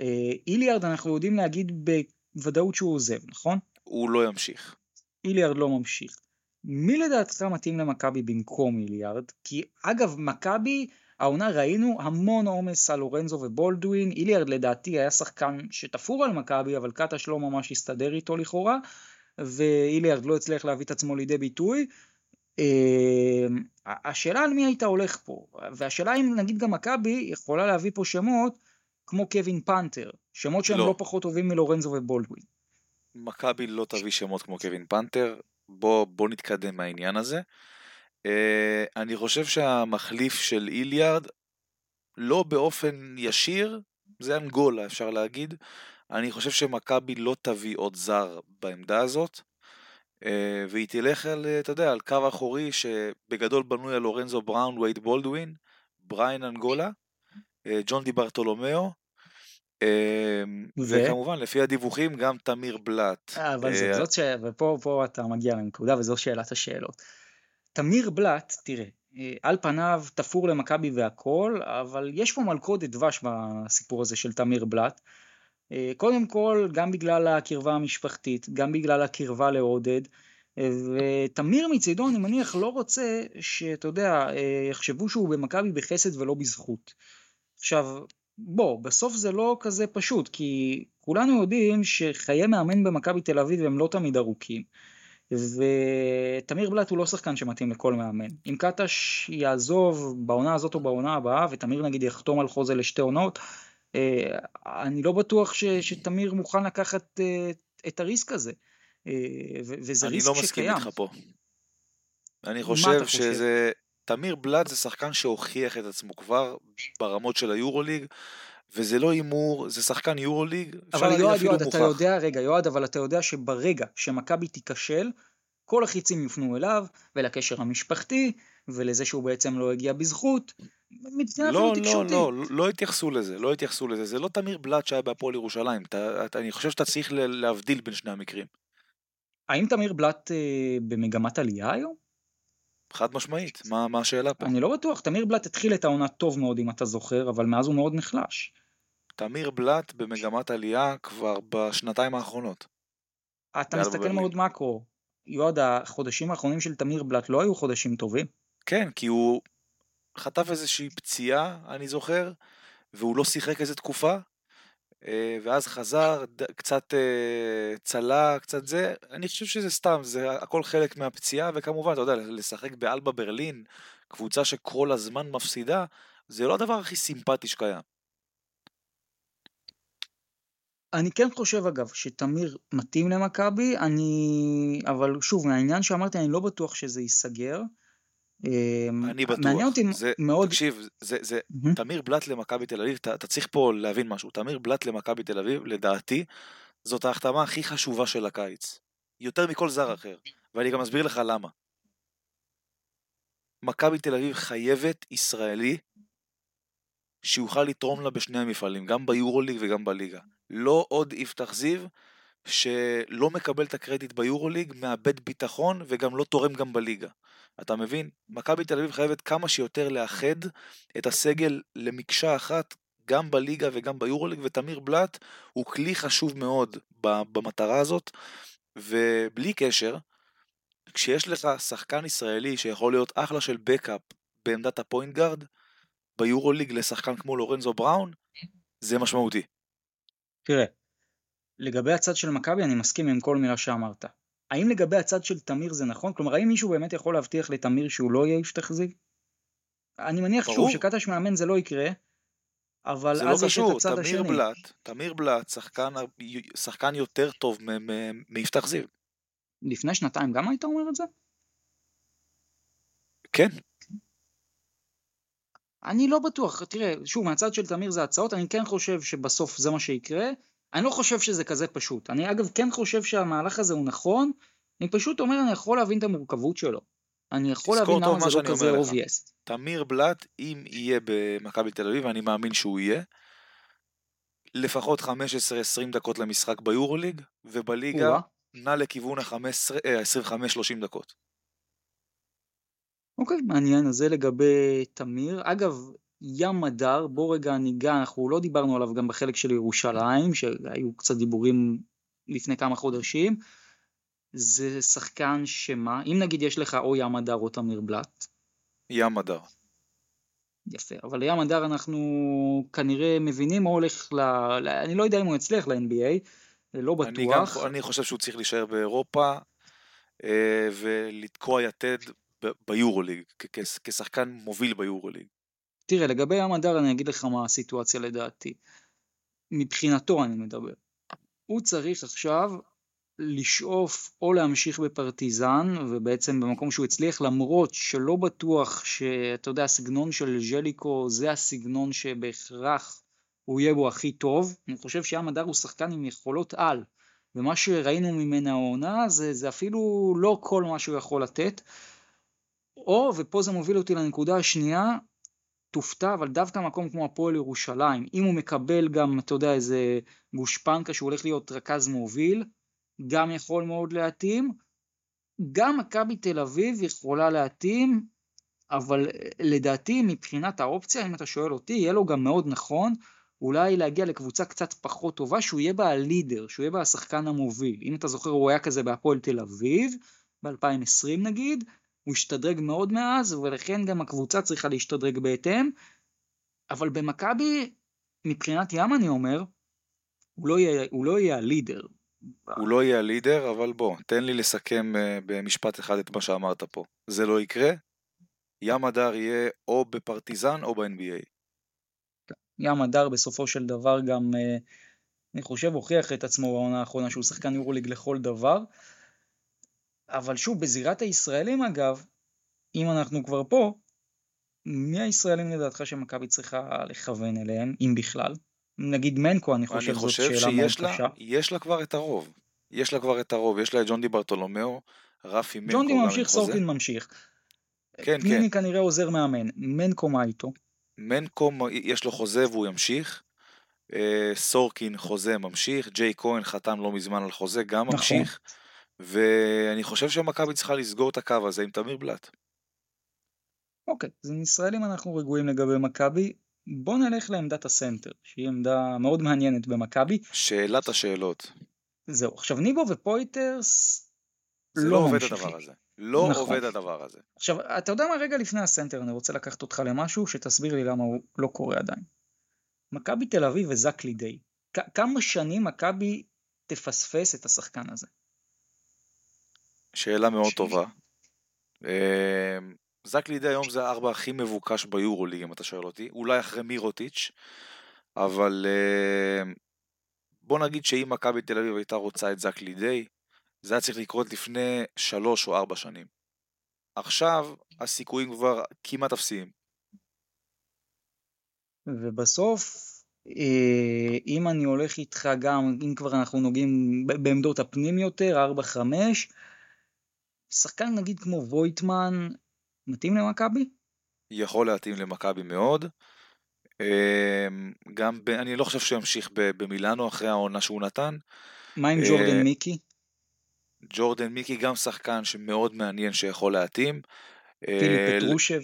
אה, איליארד אנחנו יודעים להגיד בוודאות שהוא עוזב, נכון? הוא לא ימשיך. איליארד לא ממשיך. מי לדעתך מתאים למכבי במקום איליארד? כי אגב, מכבי, העונה ראינו המון עומס על לורנזו ובולדווין, איליארד לדעתי היה שחקן שתפור על מכבי, אבל קטש לא ממש הסתדר איתו לכאורה, ואיליארד לא הצליח להביא את עצמו לידי ביטוי. אה, השאלה על מי היית הולך פה, והשאלה אם נגיד גם מכבי יכולה להביא פה שמות כמו קווין פנתר, שמות שהם לא. לא פחות טובים מלורנזו ובולדווין. מכבי לא תביא שמות כמו קווין פנתר, בוא, בוא נתקדם מהעניין הזה. Uh, אני חושב שהמחליף של איליארד, לא באופן ישיר, זה אנגולה אפשר להגיד. אני חושב שמכבי לא תביא עוד זר בעמדה הזאת, והיא תלך על, אה, אתה יודע, על קו אחורי שבגדול בנוי על לורנזו בראון, וייד בולדווין, בריין אנגולה, uh, ג'ון די ברטולומיאו, uh, ו? וכמובן לפי הדיווחים גם תמיר בלאט. אה, אבל זאת, אה, זאת ש... ופה פה אתה מגיע לנקודה וזו שאלת השאלות. תמיר בלאט, תראה, אה, על פניו תפור למכבי והכל, אבל יש פה מלכודת דבש בסיפור הזה של תמיר בלאט. אה, קודם כל, גם בגלל הקרבה המשפחתית, גם בגלל הקרבה לעודד, אה, ותמיר מצידו, אני מניח, לא רוצה שאתה יודע, אה, יחשבו שהוא במכבי בחסד ולא בזכות. עכשיו, בוא, בסוף זה לא כזה פשוט, כי כולנו יודעים שחיי מאמן במכבי תל אביב הם לא תמיד ארוכים. ותמיר בלאט הוא לא שחקן שמתאים לכל מאמן. אם קטש יעזוב בעונה הזאת או בעונה הבאה, ותמיר נגיד יחתום על חוזה לשתי עונות, אני לא בטוח ש, שתמיר מוכן לקחת אה, את הריסק הזה. אה, וזה אני ריסק לא מסכים שקיים. איתך פה. אני חושב? שזה... תמיר בלאט זה שחקן שהוכיח את עצמו כבר ברמות של היורוליג, וזה לא הימור, זה שחקן יורוליג, אפשר אבל להגיד יועד, אפילו יועד, אתה מוכח. יודע, רגע, יועד, אבל אתה יודע שברגע שמכבי תיכשל, כל החיצים יופנו אליו, ולקשר המשפחתי, ולזה שהוא בעצם לא הגיע בזכות, מבחינה לא, לא, תקשורתית. לא, לא התייחסו לזה, לא התייחסו לזה. זה לא תמיר בלאט שהיה בהפועל ירושלים. אתה, אתה, אני חושב שאתה צריך להבדיל בין שני המקרים. האם תמיר בלאט אה, במגמת עלייה היום? חד משמעית, מה, מה השאלה פה? אני לא בטוח, תמיר בלאט התחיל את העונה טוב מאוד אם אתה זוכר, אבל מאז הוא מאוד נחלש. תמיר בלאט במגמת עלייה כבר בשנתיים האחרונות. אתה מסתכל. מאוד מקרו. יועד, החודשים האחרונים של תמיר בלאט לא היו חודשים טובים. כן, כי הוא חטף איזושהי פציעה, אני זוכר, והוא לא שיחק איזה תקופה, אה, ואז חזר, קצת אה, צלה, קצת זה, אני חושב שזה סתם, זה הכל חלק מהפציעה, וכמובן, אתה יודע, לשחק באלבה ברלין, קבוצה שכל הזמן מפסידה, זה לא הדבר הכי סימפטי שקיים. אני כן חושב אגב שתמיר מתאים למכבי, אני... אבל שוב, מהעניין שאמרתי, אני לא בטוח שזה ייסגר. אמ, אני בטוח. מעניין אותי זה, מאוד... תקשיב, זה, זה, מהמם. תמיר בלאט למכבי תל אביב, אתה, אתה צריך פה להבין משהו, תמיר בלאט למכבי תל אביב, לדעתי, זאת ההחתמה הכי חשובה של הקיץ. יותר מכל זר אחר, ואני גם אסביר לך למה. מכבי תל אביב חייבת ישראלי שיוכל לתרום לה בשני המפעלים, גם ביורוליג וגם בליגה. לא עוד יפתח זיו, שלא מקבל את הקרדיט ביורוליג, מאבד ביטחון וגם לא תורם גם בליגה. אתה מבין? מכבי תל אביב חייבת כמה שיותר לאחד את הסגל למקשה אחת, גם בליגה וגם ביורוליג, ותמיר בלאט הוא כלי חשוב מאוד במטרה הזאת, ובלי קשר, כשיש לך שחקן ישראלי שיכול להיות אחלה של backup בעמדת ה point guard, ביורוליג לשחקן כמו לורנזו בראון, זה משמעותי. תראה, לגבי הצד של מכבי אני מסכים עם כל מילה שאמרת. האם לגבי הצד של תמיר זה נכון? כלומר, האם מישהו באמת יכול להבטיח לתמיר שהוא לא יהיה יפתח זיו? אני מניח שוב ברור. שקטש מאמן זה לא יקרה, אבל זה לא אז יש את קשור, הצד תמיר השני. בלאט, תמיר בלאט, שחקן, שחקן יותר טוב מיפתח זיו. לפני שנתיים גם היית אומר את זה? כן, אני לא בטוח, תראה, שוב, מהצד של תמיר זה הצעות, אני כן חושב שבסוף זה מה שיקרה. אני לא חושב שזה כזה פשוט. אני אגב כן חושב שהמהלך הזה הוא נכון, אני פשוט אומר, אני יכול להבין את המורכבות שלו. אני יכול להבין למה מה זה לא כזה obvious. תמיר בלאט, אם יהיה במכבי תל אביב, ואני מאמין שהוא יהיה, לפחות 15-20 דקות למשחק ביורוליג, ובליגה. נע לכיוון ה-25-30 דקות. אוקיי, מעניין, אז זה לגבי תמיר. אגב, ים מדר, בוא רגע ניגע, אנחנו לא דיברנו עליו גם בחלק של ירושלים, שהיו קצת דיבורים לפני כמה חודשים. זה שחקן שמה, אם נגיד יש לך או ים מדר או תמיר בלאט, ים מדר. יפה, אבל לים הדר אנחנו כנראה מבינים מה הולך ל... ל... אני לא יודע אם הוא יצליח ל-NBA, לא אני, גם, בטוח. אני חושב שהוא צריך להישאר באירופה אה, ולתקוע יתד ביורוליג, כשחקן מוביל ביורוליג. תראה, לגבי ים הדר אני אגיד לך מה הסיטואציה לדעתי. מבחינתו אני מדבר. הוא צריך עכשיו לשאוף או להמשיך בפרטיזן, ובעצם במקום שהוא הצליח, למרות שלא בטוח שאתה יודע, הסגנון של ז'ליקו זה הסגנון שבהכרח הוא יהיה בו הכי טוב. אני חושב ים הדר הוא שחקן עם יכולות על, ומה שראינו ממנה העונה זה, זה אפילו לא כל מה שהוא יכול לתת. או, ופה זה מוביל אותי לנקודה השנייה, תופתע, אבל דווקא מקום כמו הפועל ירושלים, אם הוא מקבל גם, אתה יודע, איזה גושפנקה שהוא הולך להיות רכז מוביל, גם יכול מאוד להתאים. גם מכבי תל אביב יכולה להתאים, אבל לדעתי מבחינת האופציה, אם אתה שואל אותי, יהיה לו גם מאוד נכון אולי להגיע לקבוצה קצת פחות טובה, שהוא יהיה בה הלידר, שהוא יהיה בה השחקן המוביל. אם אתה זוכר, הוא היה כזה בהפועל תל אביב, ב-2020 נגיד, הוא השתדרג מאוד מאז, ולכן גם הקבוצה צריכה להשתדרג בהתאם. אבל במכבי, מבחינת ים אני אומר, הוא לא יהיה, הוא לא יהיה הלידר. הוא לא יהיה הלידר, אבל בוא, תן לי לסכם אה, במשפט אחד את מה שאמרת פה. זה לא יקרה, ים הדר יהיה או בפרטיזן או ב-NBA. ים הדר בסופו של דבר גם, אה, אני חושב, הוכיח את עצמו בעונה האחרונה שהוא שחקן יורוליג לכל דבר. אבל שוב, בזירת הישראלים אגב, אם אנחנו כבר פה, מי הישראלים לדעתך שמכבי צריכה לכוון אליהם, אם בכלל? נגיד מנקו, אני חושב, אני זאת חושב שאלה מאוד לה, קשה. יש לה כבר את הרוב. יש לה כבר את הרוב, יש לה את ג'ון די ברטולומיאו, רפי מנקו ג'ונדי גם עם ממשיך. סורקין ממשיך. כן, פניני כנראה עוזר מאמן. מנקו מה איתו? מנקו יש לו חוזה והוא ימשיך. אה, סורקין חוזה ממשיך, ג'יי כהן חתם לא מזמן על חוזה, גם נכון. ממשיך. ואני חושב שמכבי צריכה לסגור את הקו הזה עם תמיר בלאט. אוקיי, אז עם ישראלים אנחנו רגועים לגבי מכבי. בוא נלך לעמדת הסנטר, שהיא עמדה מאוד מעניינת במכבי. שאלת השאלות. זהו, עכשיו ניבו ופויטרס לא לא עובד. הדבר הזה. לא נכון. עובד הדבר הזה. עכשיו, אתה יודע מה, רגע לפני הסנטר, אני רוצה לקחת אותך למשהו שתסביר לי למה הוא לא קורה עדיין. מכבי תל אביב וזק לידי, כמה שנים מכבי תפספס את השחקן הזה? שאלה מאוד טובה. אה, זק לידי היום זה הארבע הכי מבוקש ביורוליג, אם אתה שואל אותי. אולי אחרי מירוטיץ', אבל אה, בוא נגיד שאם מכבי תל אביב הייתה רוצה את זק לידי, זה היה צריך לקרות לפני שלוש או ארבע שנים. עכשיו הסיכויים כבר כמעט אפסיים. ובסוף, אה, אם אני הולך איתך גם, אם כבר אנחנו נוגעים בעמדות הפנים יותר, 4-5, שחקן נגיד כמו וויטמן, מתאים למכבי? יכול להתאים למכבי מאוד. אה, גם, ב, אני לא חושב שהוא ימשיך במילאנו אחרי העונה שהוא נתן. מה עם אה, ג'ורדן מיקי? ג'ורדן מיקי גם שחקן שמאוד מעניין שיכול להתאים. פיליפ אה, פטרושב?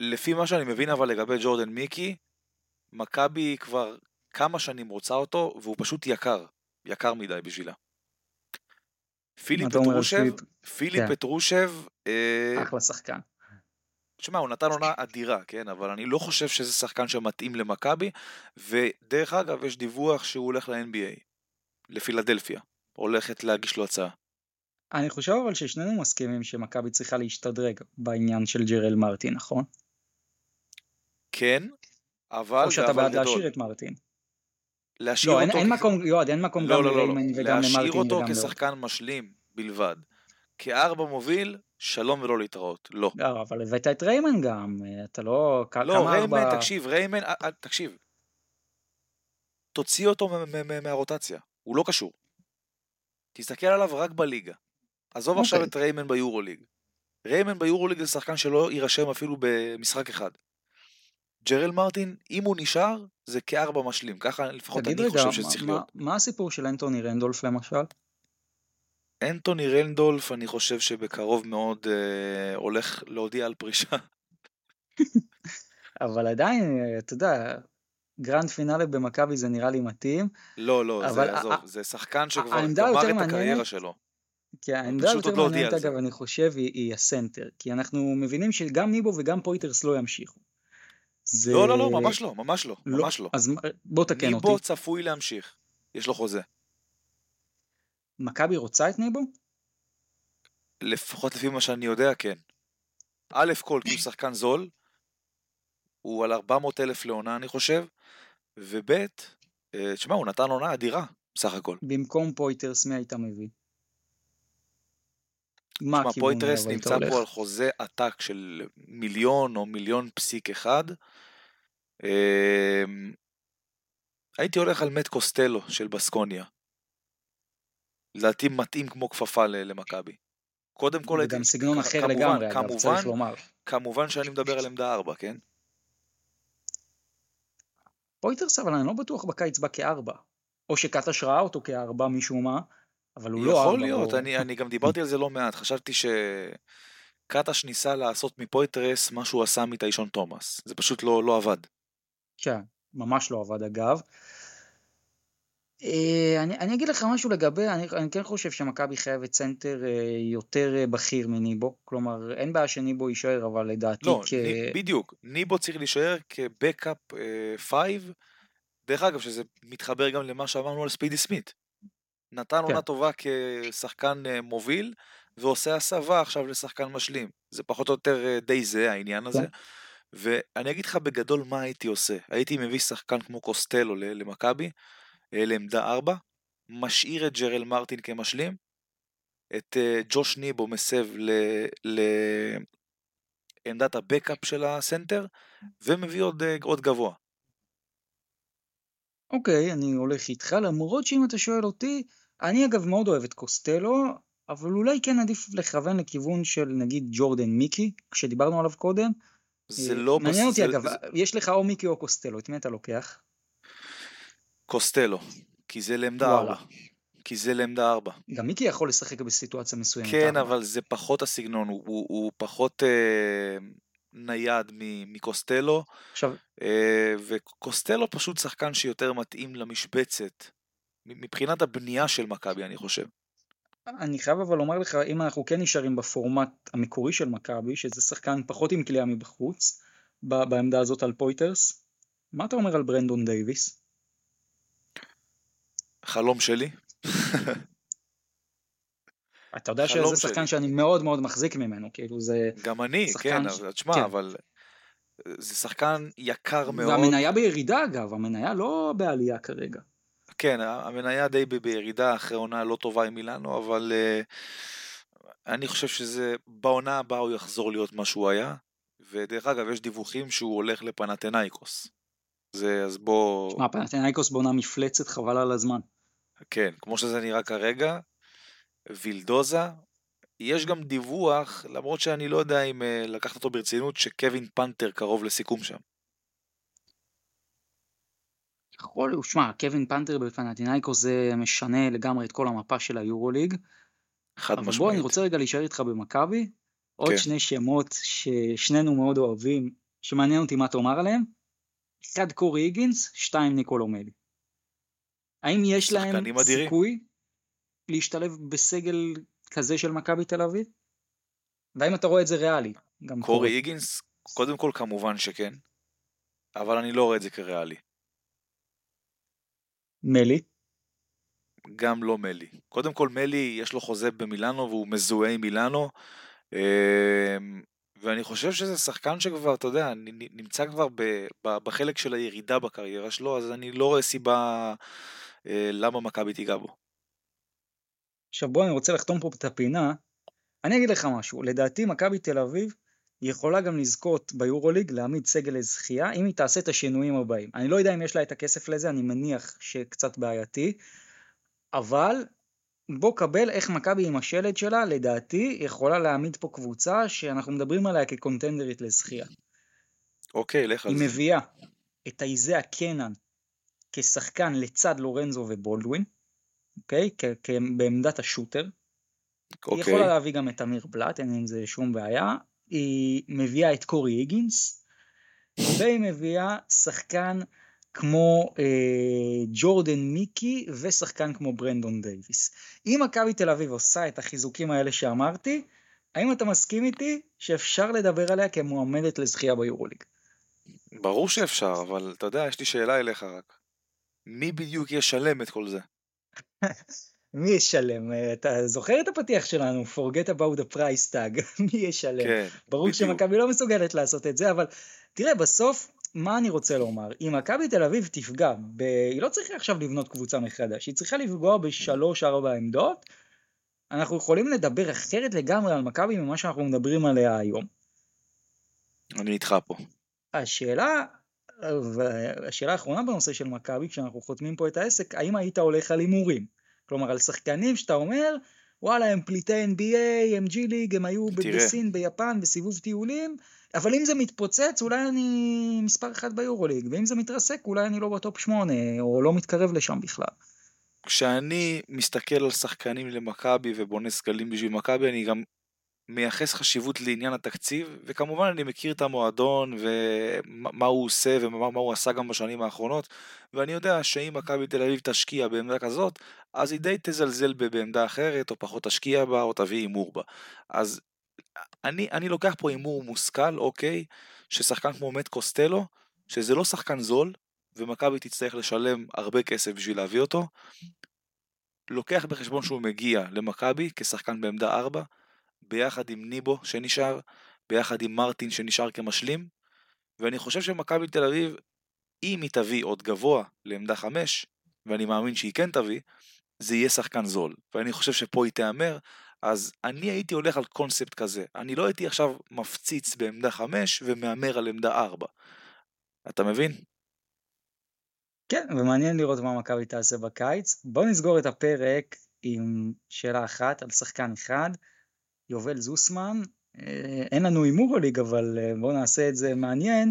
לפי מה שאני מבין אבל לגבי ג'ורדן מיקי, מכבי כבר כמה שנים רוצה אותו, והוא פשוט יקר, יקר מדי בשבילה. פיליפ פטרושב, פיליפ? כן. פטרושב, אה, אחלה שחקן. תשמע, הוא נתן עונה אדירה, כן? אבל אני לא חושב שזה שחקן שמתאים למכבי, ודרך אגב, יש דיווח שהוא הולך ל-NBA, לפילדלפיה, הולכת להגיש לו הצעה. אני חושב אבל ששנינו מסכימים שמכבי צריכה להשתדרג בעניין של ג'רל מרטין, נכון? כן, אבל, או שאתה בעד. להשאיר את מרטין. להשאיר לא, אין, אותו אין כ- מקום, יועד, אין מקום לא, גם לא, לא, לא. לריימן וגם להשאיר למרטין אותו וגם לא. כשחקן משלים בלבד. כארבע מוביל, שלום ולא להתראות. לא. לא, אבל הבאת את ריימן גם, אתה לא... לא, ריימן, ארבע... תקשיב, ריימן, אה, אה, תקשיב. תוציא אותו מהרוטציה, הוא לא קשור. תסתכל עליו רק בליגה. עזוב אוקיי. עכשיו את ריימן ביורוליג. ריימן ביורוליג זה שחקן שלא יירשם אפילו במשחק אחד. ג'רל מרטין, אם הוא נשאר, זה כארבע משלים, ככה לפחות תגיד אני רגע, חושב שזה צריך מה, להיות. מה הסיפור של אנטוני רנדולף למשל? אנטוני רנדולף, אני חושב שבקרוב מאוד אה, הולך להודיע על פרישה. אבל עדיין, אתה יודע, grand finale במכבי זה נראה לי מתאים. לא, לא, אבל זה, עזוב, זה שחקן שכבר העמדה גמר את הקריירה שלו. כי העמדה פשוט עוד היותר לא מעניינת. אגב, אני חושב, היא הסנטר. כי אנחנו מבינים שגם ניבו וגם פויטרס לא ימשיכו. זה... לא, לא, לא, ממש לא, ממש לא, ממש לא. אז בוא תקן ניבו אותי. צפוי להמשיך, יש לו חוזה. מכבי רוצה את ניבו? לפחות לפי מה שאני יודע, כן. א' כל, כי הוא שחקן זול, הוא על 400 אלף לעונה, אני חושב, וב', אה, תשמע, הוא נתן עונה אדירה, בסך הכל. במקום פויטרס מי היית מביא? מה הכיוון פויטרס נמצא? פה על חוזה עתק של מיליון או מיליון פסיק אחד. אמ, הייתי הולך על מת קוסטלו של בסקוניה. לדעתי מתאים כמו כפפה למכבי. קודם כל הייתי... וגם סגנון אחר כמובן, לגמרי, אגב, כמובן, צריך לומר. כמובן שאני מדבר על עמדה 4, כן? פויטרס, אבל אני לא בטוח בקיץ בא כארבע. או שקטש ראה אותו כארבע משום מה, אבל הוא לא ארבע. יכול להיות, אני, אני גם דיברתי על זה לא מעט, חשבתי שקטש ניסה לעשות מפויטרס מה שהוא עשה מטיישון תומאס, זה פשוט לא, לא עבד. כן, ממש לא עבד אגב. אה, אני, אני אגיד לך משהו לגבי, אני, אני כן חושב שמכבי חייבת סנטר אה, יותר אה, בכיר מניבו, כלומר אין בעיה שניבו יישאר, אבל לדעתי לא, כ... בדיוק, ניבו צריך להישאר כ backup 5, דרך אגב שזה מתחבר גם למה שאמרנו על ספידי סמית. נתן כן. עונה טובה כשחקן אה, מוביל, ועושה הסבה עכשיו לשחקן משלים. זה פחות או יותר אה, די זה העניין הזה. כן. ואני אגיד לך בגדול מה הייתי עושה. הייתי מביא שחקן כמו קוסטלו ל- למכבי, אה, לעמדה 4, משאיר את ג'רל מרטין כמשלים, את ג'וש ניבו מסב ל- לעמדת הבקאפ של הסנטר, ומביא עוד, עוד גבוה. אוקיי, אני הולך איתך, למרות שאם אתה שואל אותי, אני אגב מאוד אוהב את קוסטלו, אבל אולי כן עדיף לכוון לכיוון של נגיד ג'ורדן מיקי, שדיברנו עליו קודם. זה אה, לא... מעניין אותי אגב, זה- יש לך או מיקי או קוסטלו, את מי אתה לוקח? קוסטלו, כי זה לעמדה. 4. כי זה לעמדה 4. גם מיקי יכול לשחק בסיטואציה מסוימת. כן, ארבע. אבל זה פחות הסגנון, הוא, הוא, הוא פחות אה, נייד מקוסטלו, עכשיו, אה, וקוסטלו פשוט שחקן שיותר מתאים למשבצת, מבחינת הבנייה של מכבי, אני חושב. אני חייב אבל לומר לך, אם אנחנו כן נשארים בפורמט המקורי של מכבי, שזה שחקן פחות עם קליעה מבחוץ, בעמדה הזאת על פויטרס, מה אתה אומר על ברנדון דייוויס? חלום שלי. אתה יודע שזה שחקן שלי. שאני מאוד מאוד מחזיק ממנו, כאילו זה... גם אני, כן, ש- אבל תשמע, כן. אבל אה, זה שחקן יקר מאוד. והמניה בירידה אגב, המניה לא בעלייה כרגע. כן, המניה די בירידה אחרי עונה לא טובה עם מילאנו, אבל uh, אני חושב שזה, בעונה הבאה הוא יחזור להיות מה שהוא היה, ודרך אגב, יש דיווחים שהוא הולך לפנתנאיקוס. זה, אז בוא, שמע, פנתנאיקוס בונה מפלצת חבל על הזמן. כן, כמו שזה נראה כרגע, וילדוזה, יש גם דיווח, למרות שאני לא יודע אם uh, לקחת אותו ברצינות, שקווין פנתר קרוב לסיכום שם. יכול, שמע, קווין פנתר בפנתנאיקוס זה משנה לגמרי את כל המפה של היורוליג. חד אבל בוא, משמעית. אני רוצה רגע להישאר איתך במכבי. עוד כן. שני שמות ששנינו מאוד אוהבים, שמעניין אותי מה תאמר עליהם. אחד קורי היגינס, שתיים ניקולו מלי. האם יש להם אדירים. סיכוי להשתלב בסגל כזה של מכבי תל אביב? והאם אתה רואה את זה ריאלי? קורי היגינס, קודם כל כמובן שכן, אבל אני לא רואה את זה כריאלי. מלי? גם לא מלי. קודם כל מלי יש לו חוזה במילאנו והוא מזוהה עם מילאנו. אמ, ואני חושב שזה שחקן שכבר, אתה יודע, נמצא כבר בחלק של הירידה בקריירה שלו, אז אני לא רואה סיבה אה, למה מכבי תיגע בו. עכשיו בוא, אני רוצה לחתום פה את הפינה. אני אגיד לך משהו, לדעתי מכבי תל אביב יכולה גם לזכות ביורוליג להעמיד סגל לזכייה אם היא תעשה את השינויים הבאים. אני לא יודע אם יש לה את הכסף לזה, אני מניח שקצת בעייתי, אבל בוא קבל איך מכבי עם השלד שלה, לדעתי יכולה להעמיד פה קבוצה שאנחנו מדברים עליה כקונטנדרית לזכייה. אוקיי, לך על היא זה. מביאה את אייזאה קנן כשחקן לצד לורנזו ובולדווין, אוקיי? כ- כ- בעמדת השוטר. היא אוקיי. יכולה להביא גם את אמיר בלאט, אין עם זה שום בעיה. היא מביאה את קורי היגינס, והיא מביאה שחקן כמו אה, ג'ורדן מיקי ושחקן כמו ברנדון דייוויס. אם מכבי תל אביב עושה את החיזוקים האלה שאמרתי, האם אתה מסכים איתי שאפשר לדבר עליה כמועמדת לזכייה ביורוליג? ברור שאפשר, אבל אתה יודע, יש לי שאלה אליך רק. מי בדיוק ישלם את כל זה? מי ישלם? אה, אתה זוכר את הפתיח שלנו, forget about the price tag, מי ישלם? כן, ברור בדיוק. שמכבי לא מסוגלת לעשות את זה, אבל תראה, בסוף, מה אני רוצה לומר? אם מכבי תל אביב תפגע, ב... היא לא צריכה עכשיו לבנות קבוצה מחדש, היא צריכה לפגוע בשלוש-ארבע עמדות, אנחנו יכולים לדבר אחרת לגמרי על מכבי ממה שאנחנו מדברים עליה היום. אני איתך פה. השאלה, והשאלה האחרונה בנושא של מכבי, כשאנחנו חותמים פה את העסק, האם היית הולך על הימורים? כלומר, על שחקנים שאתה אומר, וואלה, הם פליטי NBA, הם ג'י ליג, הם היו תראה. בסין, ביפן, בסיבוב טיולים, אבל אם זה מתפוצץ, אולי אני מספר אחת ביורוליג, ואם זה מתרסק, אולי אני לא בטופ שמונה, או לא מתקרב לשם בכלל. כשאני מסתכל על שחקנים למכבי ובונה סגלים בשביל מכבי, אני גם מייחס חשיבות לעניין התקציב, וכמובן אני מכיר את המועדון ומה מה הוא עושה ומה מה הוא עשה גם בשנים האחרונות, ואני יודע שאם מכבי תל אביב תשקיע בעמדה כזאת, אז היא די תזלזל בעמדה אחרת, או פחות תשקיע בה, או תביא הימור בה. אז אני, אני לוקח פה הימור מושכל, אוקיי, ששחקן כמו מת קוסטלו, שזה לא שחקן זול, ומכבי תצטרך לשלם הרבה כסף בשביל להביא אותו, לוקח בחשבון שהוא מגיע למכבי כשחקן בעמדה 4, ביחד עם ניבו שנשאר, ביחד עם מרטין שנשאר כמשלים, ואני חושב שמכבי תל אביב, אם היא תביא עוד גבוה לעמדה 5, ואני מאמין שהיא כן תביא, זה יהיה שחקן זול. ואני חושב שפה היא תהמר, אז אני הייתי הולך על קונספט כזה. אני לא הייתי עכשיו מפציץ בעמדה 5 ומהמר על עמדה 4. אתה מבין? כן, ומעניין לראות מה מכבי תעשה בקיץ. בואו נסגור את הפרק עם שאלה אחת על שחקן אחד, יובל זוסמן. אה, אין לנו הימור הליג, אבל אה, בואו נעשה את זה מעניין.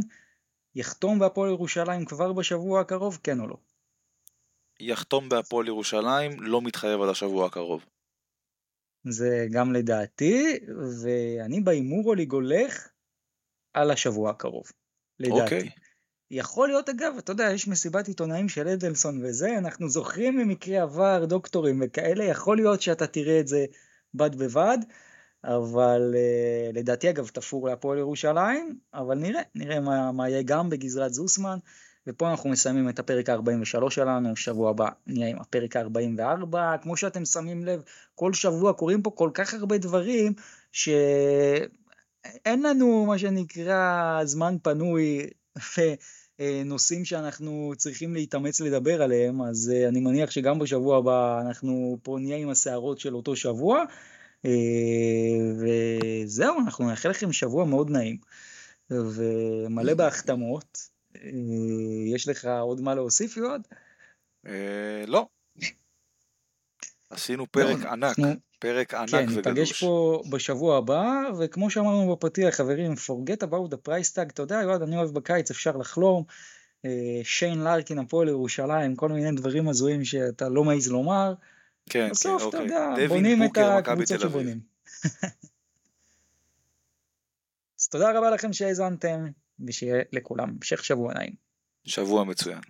יחתום בהפועל ירושלים כבר בשבוע הקרוב, כן או לא? יחתום בהפועל ירושלים, לא מתחייב עד השבוע הקרוב. זה גם לדעתי, ואני בהימור הליג הולך על השבוע הקרוב, לדעתי. אוקיי. יכול להיות אגב, אתה יודע, יש מסיבת עיתונאים של אדלסון וזה, אנחנו זוכרים ממקרה עבר, דוקטורים וכאלה, יכול להיות שאתה תראה את זה בד בבד, אבל uh, לדעתי אגב תפור להפועל ירושלים, אבל נראה, נראה מה, מה יהיה גם בגזרת זוסמן, ופה אנחנו מסיימים את הפרק ה-43 שלנו, שבוע הבא נהיה עם הפרק ה-44, כמו שאתם שמים לב, כל שבוע קורים פה כל כך הרבה דברים, שאין לנו מה שנקרא זמן פנוי. ונושאים שאנחנו צריכים להתאמץ לדבר עליהם, אז אה, אני מניח שגם בשבוע הבא אנחנו פה נהיה עם הסערות של אותו שבוע. אה, וזהו, אנחנו נאחל לכם שבוע מאוד נעים ומלא בהחתמות. אה, יש לך עוד מה להוסיף, יועד? אה, לא. עשינו פרק לא, ענק, אנחנו- פרק ענק כן, ניפגש וגדוש. פה בשבוע הבא, וכמו שאמרנו בפתיח, חברים, forget about the price tag, אתה יודע, יועד, אני אוהב בקיץ, אפשר לחלום. שיין לארקין, הפועל ירושלים, כל מיני דברים הזויים שאתה לא מעז לומר. כן, כן, בסוף, אתה אוקיי. יודע, דווין בונים את הקבוצות. שבונים. אז תודה רבה לכם שהאזנתם, ושיהיה לכולם המשך שבוע נעים. שבוע מצוין.